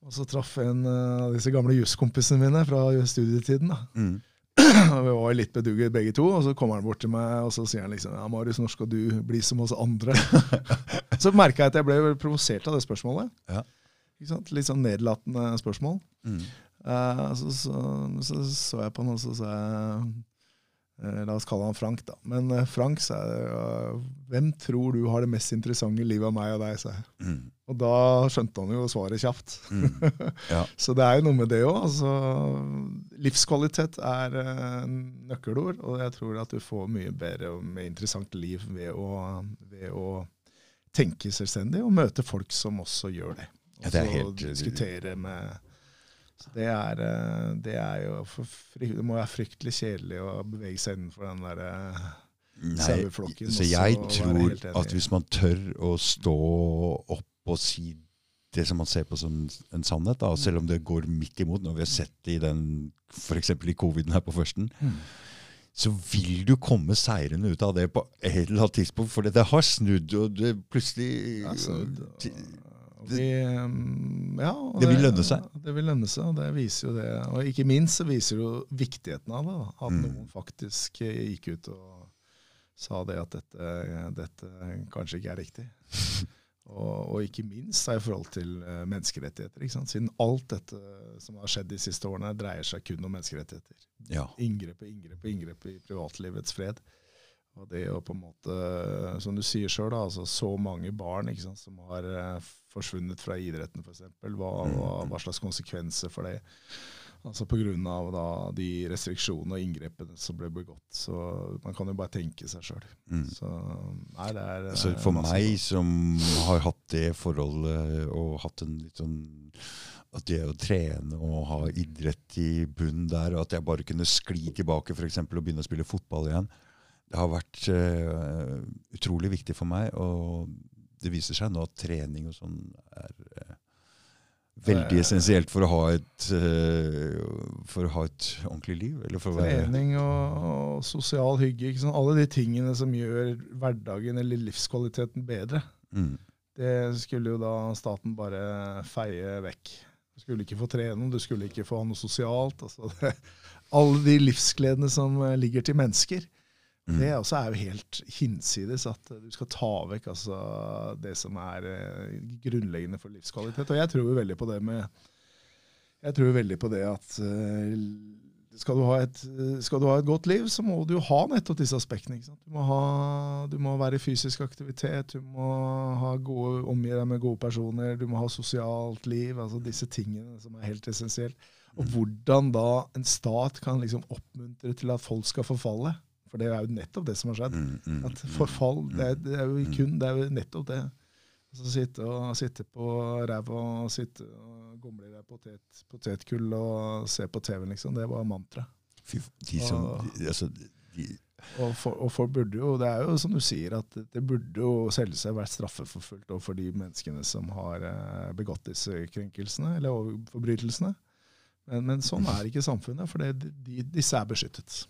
Og så traff jeg en eh, av disse gamle juskompisene mine fra studietiden. da. Mm. Vi var litt bedugget begge to, og så kommer han bort til meg og så sier han liksom ja, Marius, når skal du bli som oss andre? så merka jeg at jeg ble provosert av det spørsmålet. Ja. Litt sånn nedlatende spørsmål. Mm. Uh, så, så, så så jeg på han, og så sa jeg La oss kalle han Frank, da. Men eh, Frank, sa eh, hvem tror du har det mest interessante livet av meg og deg? sa jeg. Mm. Og da skjønte han jo svaret kjapt. Mm. Ja. Så det er jo noe med det òg. Altså, livskvalitet er eh, nøkkelord, og jeg tror at du får mye bedre og mer interessant liv ved å, ved å tenke selvstendig og møte folk som også gjør det. Og Ja, det så helt- diskutere med så det er, eh, det er jo Det må være fryktelig kjedelig å bevege seg innenfor den derre Nei, saueflokken så jeg tror at hvis man tør å stå opp og si det som man ser på som en sannhet, da, selv om det går midt imot, når vi har sett det i den f.eks. i coviden her på førsten, Mm. så vil du komme seirende ut av det på et eller annet tidspunkt. For det har snudd, og det plutselig ja, og vi, ja, det, Det vil lønne seg. Det vil lønne seg, og det viser jo det. Og ikke minst så viser det jo viktigheten av det. Da. At Mm. noen faktisk eh, gikk ut og sa det at dette, dette kanskje ikke er riktig. Og, og ikke minst i forhold til eh, menneskerettigheter. Siden alt dette som har skjedd de siste årene, dreier seg kun om menneskerettigheter. Ja. Inngrep og inngrep og inngrep i privatlivets fred. Og det å på en måte, som du sier sjøl, altså, så mange barn ikke sant, som har eh, forsvunnet fra idretten f.eks. Hva, hva, hva slags konsekvenser for det? Altså Pga. de restriksjonene og inngrepene som ble begått. Så man kan jo bare tenke seg sjøl. Mm. Så nei, det Altså, for meg som har hatt det forholdet og hatt en litt sånn at det å trene og ha idrett i bunnen der, og at jeg bare kunne skli tilbake for eksempel, og begynne å spille fotball igjen, det har vært uh, utrolig viktig for meg. Og det viser seg nå at trening og sånn er eh, veldig essensielt for å ha et eh, for å ha et ordentlig liv. Eller for Trening og, og sosial hygge. Sant? Alle de tingene som gjør hverdagen eller livskvaliteten bedre. mm, Det skulle jo da staten bare feie vekk. Du skulle ikke få trene, du skulle ikke få ha noe sosialt. Altså det, alle de livsgledene som eh, ligger til mennesker. Mm. Det også er jo helt hinsides at du skal ta vekk altså, det som er eh, grunnleggende for livskvalitet. Og jeg tror jo veldig på det med Jeg tror veldig på det at eh, skal du, ha et, skal du ha et godt liv, så må du ha nettopp disse aspektene. Du, må ha, du må være i fysisk aktivitet, du må ha gode, omgi deg med gode personer, du må ha sosialt liv. altså Disse tingene som er helt essensielt. Og hvordan da en stat kan liksom oppmuntre til at folk skal forfalle. For det er jo nettopp det som har skjedd. Mm, mm, At forfall, det er, det er jo Mm. kun det er jo nettopp det. Altså sitte, og, sitte på ræva og sitte og gomle i deg potet, potetgull og se på TV, liksom. Det var mantra. Fy, de som, Og- altså, de, Og, for, og folk burde jo, det er jo som du sier, at det, burde jo selvsagt vært straffeforfulgt overfor de menneskene som har eh, begått disse krenkelsene, eller forbrytelsene. Men, men sånn er ikke samfunnet, for det, de, disse er beskyttet.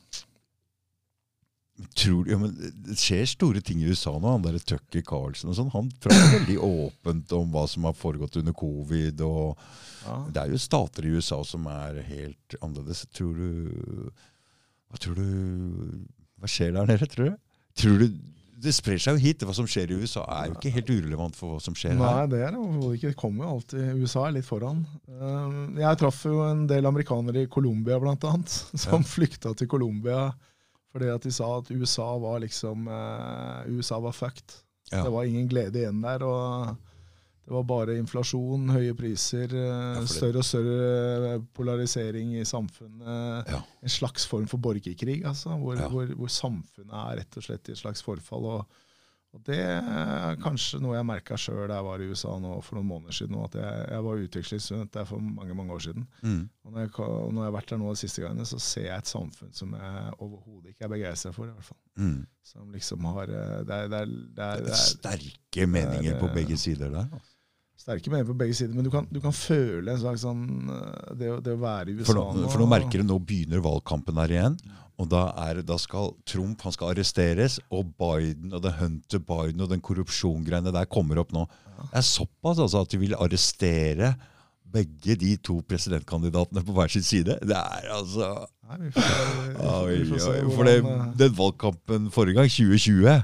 Tror, ja, men Det skjer store ting i USA nå. Han der Tucker Carlsen og sånn, han prater veldig åpent om hva som har foregått under covid. og Ja. Det er jo stater i USA som er helt annerledes. Tror du Hva tror du Hva skjer der nede, tror du? Tror du det sprer seg jo hit. Hva som skjer i USA, er jo ikke helt urelevant for hva som skjer Nei, her. det er det overhodet ikke. Det kommer jo alltid USA er litt foran. Um, Jeg traff jo en del amerikanere i Colombia, annet, som Ja. flykta til Colombia fordi at de sa at USA var liksom eh, USA var fucked. Ja. Det var ingen glede igjen der. og det var bare inflasjon, høye priser, eh, for større og større polarisering i samfunnet. Ja. En slags form for borgerkrig, altså, hvor, Ja. hvor, hvor samfunnet er rett og slett i et slags forfall. Og, og det er kanskje noe jeg merka sjøl da jeg var i USA nå for noen måneder siden. At jeg, jeg var utvekslingsstudent der for mange mange år siden. Mm. Og når jeg, når jeg har vært der nå de siste gangene, så ser jeg et samfunn som jeg overhodet ikke er begeistra for. i hvert fall. Mm. Som liksom har eh, Det er, det er, det er, det er Sterke meninger på begge sider der. altså. sterke meninger på begge sider, men du kan, du kan føle en slags sånn eh, Det, det å være i USA For nå, for nå merker du, nå begynner valgkampen her igjen. Og da, er, da skal Trump han skal arresteres, og Biden og det Hunter Biden og den korrupsjongreiene der kommer opp nå. Det er såpass altså at de vil arrestere begge de to presidentkandidatene på hver sin side. Det er altså Nei, vi får, vi får, vi får se For det, den valgkampen forrige gang, 2020,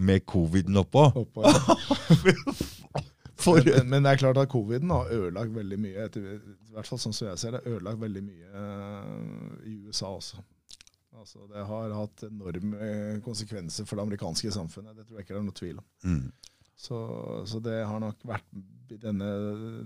med coviden oppå oppå, ja. For men, men det er klart at coviden har ødelagt veldig mye. etter- I hvert fall sånn som jeg ser det, ødelagt veldig mye eh, i USA også. Altså, det har hatt enorme konsekvenser for det amerikanske samfunnet. Det tror jeg ikke det er noe tvil om. mm. Så, så det har nok vært denne,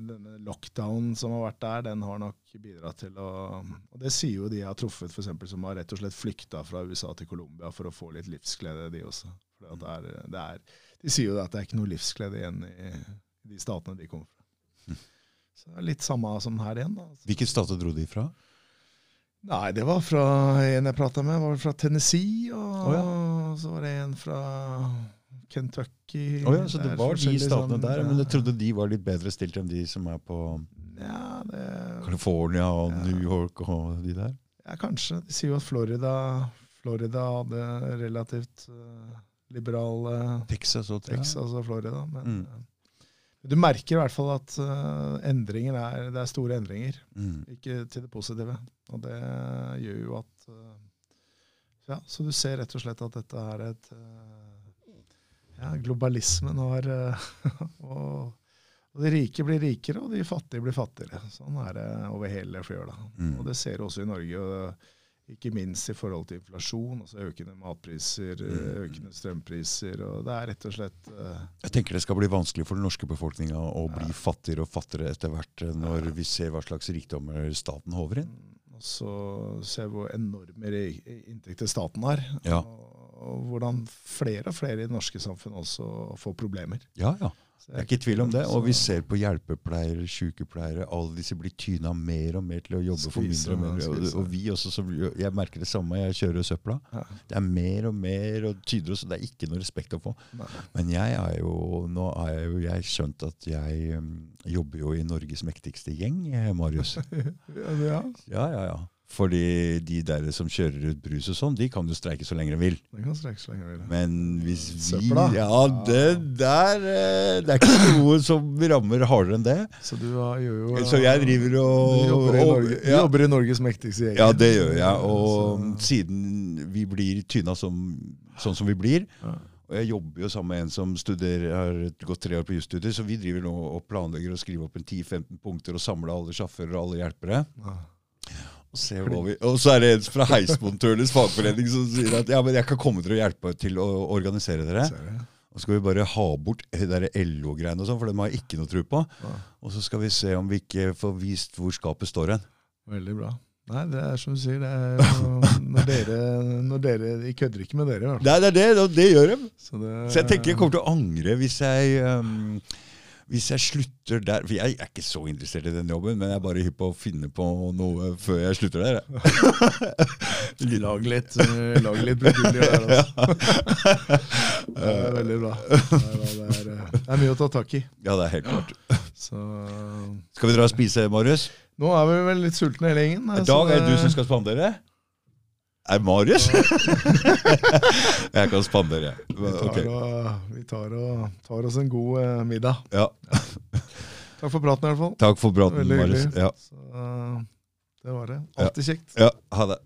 denne lockdownen som har vært der, den har nok bidratt til å Og det sier jo de jeg har truffet, eksempel, som har rett og slett flykta fra USA til Colombia for å få litt livsglede, de også. For det er, det er, de sier jo at det er ikke noe livsglede igjen i, i de statene de kommer fra. Så det er litt samme som her igjen. da. Hvilke stater dro de fra? Nei, det var fra en jeg prata med, var fra Tennessee, og Å, så var det en fra Kentucky. Oh, ja, så det var de statene der, ja. men jeg trodde de var litt bedre stilt enn de som er på Ja, det, California og Ja. New York og de der. ja, kanskje. De sier jo at Florida, Florida hadde relativt uh, liberale Texas og Texas og Florida. Men Mm. Eh, du merker i hvert fall at uh, endringer er, det er store endringer. Mm. Ikke til det positive. Og det gjør jo at uh, Ja, så du ser rett og slett at dette er et uh, ja, globalismen har eh, og, og de rike blir rikere, og de fattige blir fattigere. Sånn er det over hele fjøla. Mm. Og det ser du også i Norge. og ikke minst i forhold til inflasjon, altså økende matpriser, Mm. økende strømpriser. og Det er rett og slett uh, Jeg tenker det skal bli vanskelig for den norske befolkninga å bli fattigere og fattigere etter hvert når når vi ser hva slags rikdommer staten håver inn. Og så ser vi hvor enorme inntekter staten har. Ja. Og, og hvordan flere og flere i det norske samfunnet også får problemer. Ja, ja. Det er ikke tvil om det. Og vi ser på hjelpepleiere, sykepleiere, alle disse blir tyna mer og mer til å jobbe for mindre og mindre. Og, og vi også, som, jeg merker det samme, jeg kjører søpla. Det er mer og mer, og tyder også, det er ikke noe respekt å få. Men jeg er jo, nå har jeg jo jeg skjønt at jeg um, jobber jo i Norges mektigste gjeng, Marius. Ja, ja, ja. Fordi de der som kjører ut brus og sånn, de kan jo streike så lenge de vil. De kan streike så lenge de vil. Men hvis vi Søpla? Ja, det der eh, Det er ikke noe som rammer hardere enn det. Så du har, gjør jo Så jeg driver og du jobber, i Norge, ja. jobber i Norges mektigste gjeng. Ja, det gjør jeg. Og Så- siden vi blir tynna som, sånn som vi blir Ja. Og jeg jobber jo sammen med en som studerer, har gått tre år på jusstudier, så vi driver nå og planlegger å skrive opp en 10-15 punkter og samle alle sjåfører og alle hjelpere. Ja. Vi, og så er det en fra Heismontørenes fagforening som sier at ja, men jeg kan komme til å hjelpe til å organisere dere. Og så skal vi bare ha bort der LO-greiene og sånn, for dem har jeg ikke noe tro på. Og så skal vi se om vi ikke får vist hvor skapet står hen. Veldig bra. Nei, det er som du sier, det er jo når dere, når dere De kødder ikke med dere. Nei, det er det, det gjør de. Så, det, Så jeg tenker jeg kommer til å angre hvis jeg um, hvis jeg slutter der For jeg er ikke så interessert i den jobben, men jeg er bare hypp på å finne på noe før jeg slutter der. Lag litt, eh, lag litt brudulje der, altså. Det er veldig bra. Det er, det, er, eh, det er mye å ta tak i. Ja, det er helt klart. Så Skal vi dra og spise, Marius? nå er vi vel litt sultne hele gjengen. I så dag er det du som skal spandere? Er Marius? jeg kan spandere. Vi tar, Ok. og, vi tar, og, tar oss en god eh, middag. Ja. Takk for praten, i hvert fall. Takk for praten, Veldig Marius. Ja. Så, eh, det var det. Alltid kjekt. ja, ha det.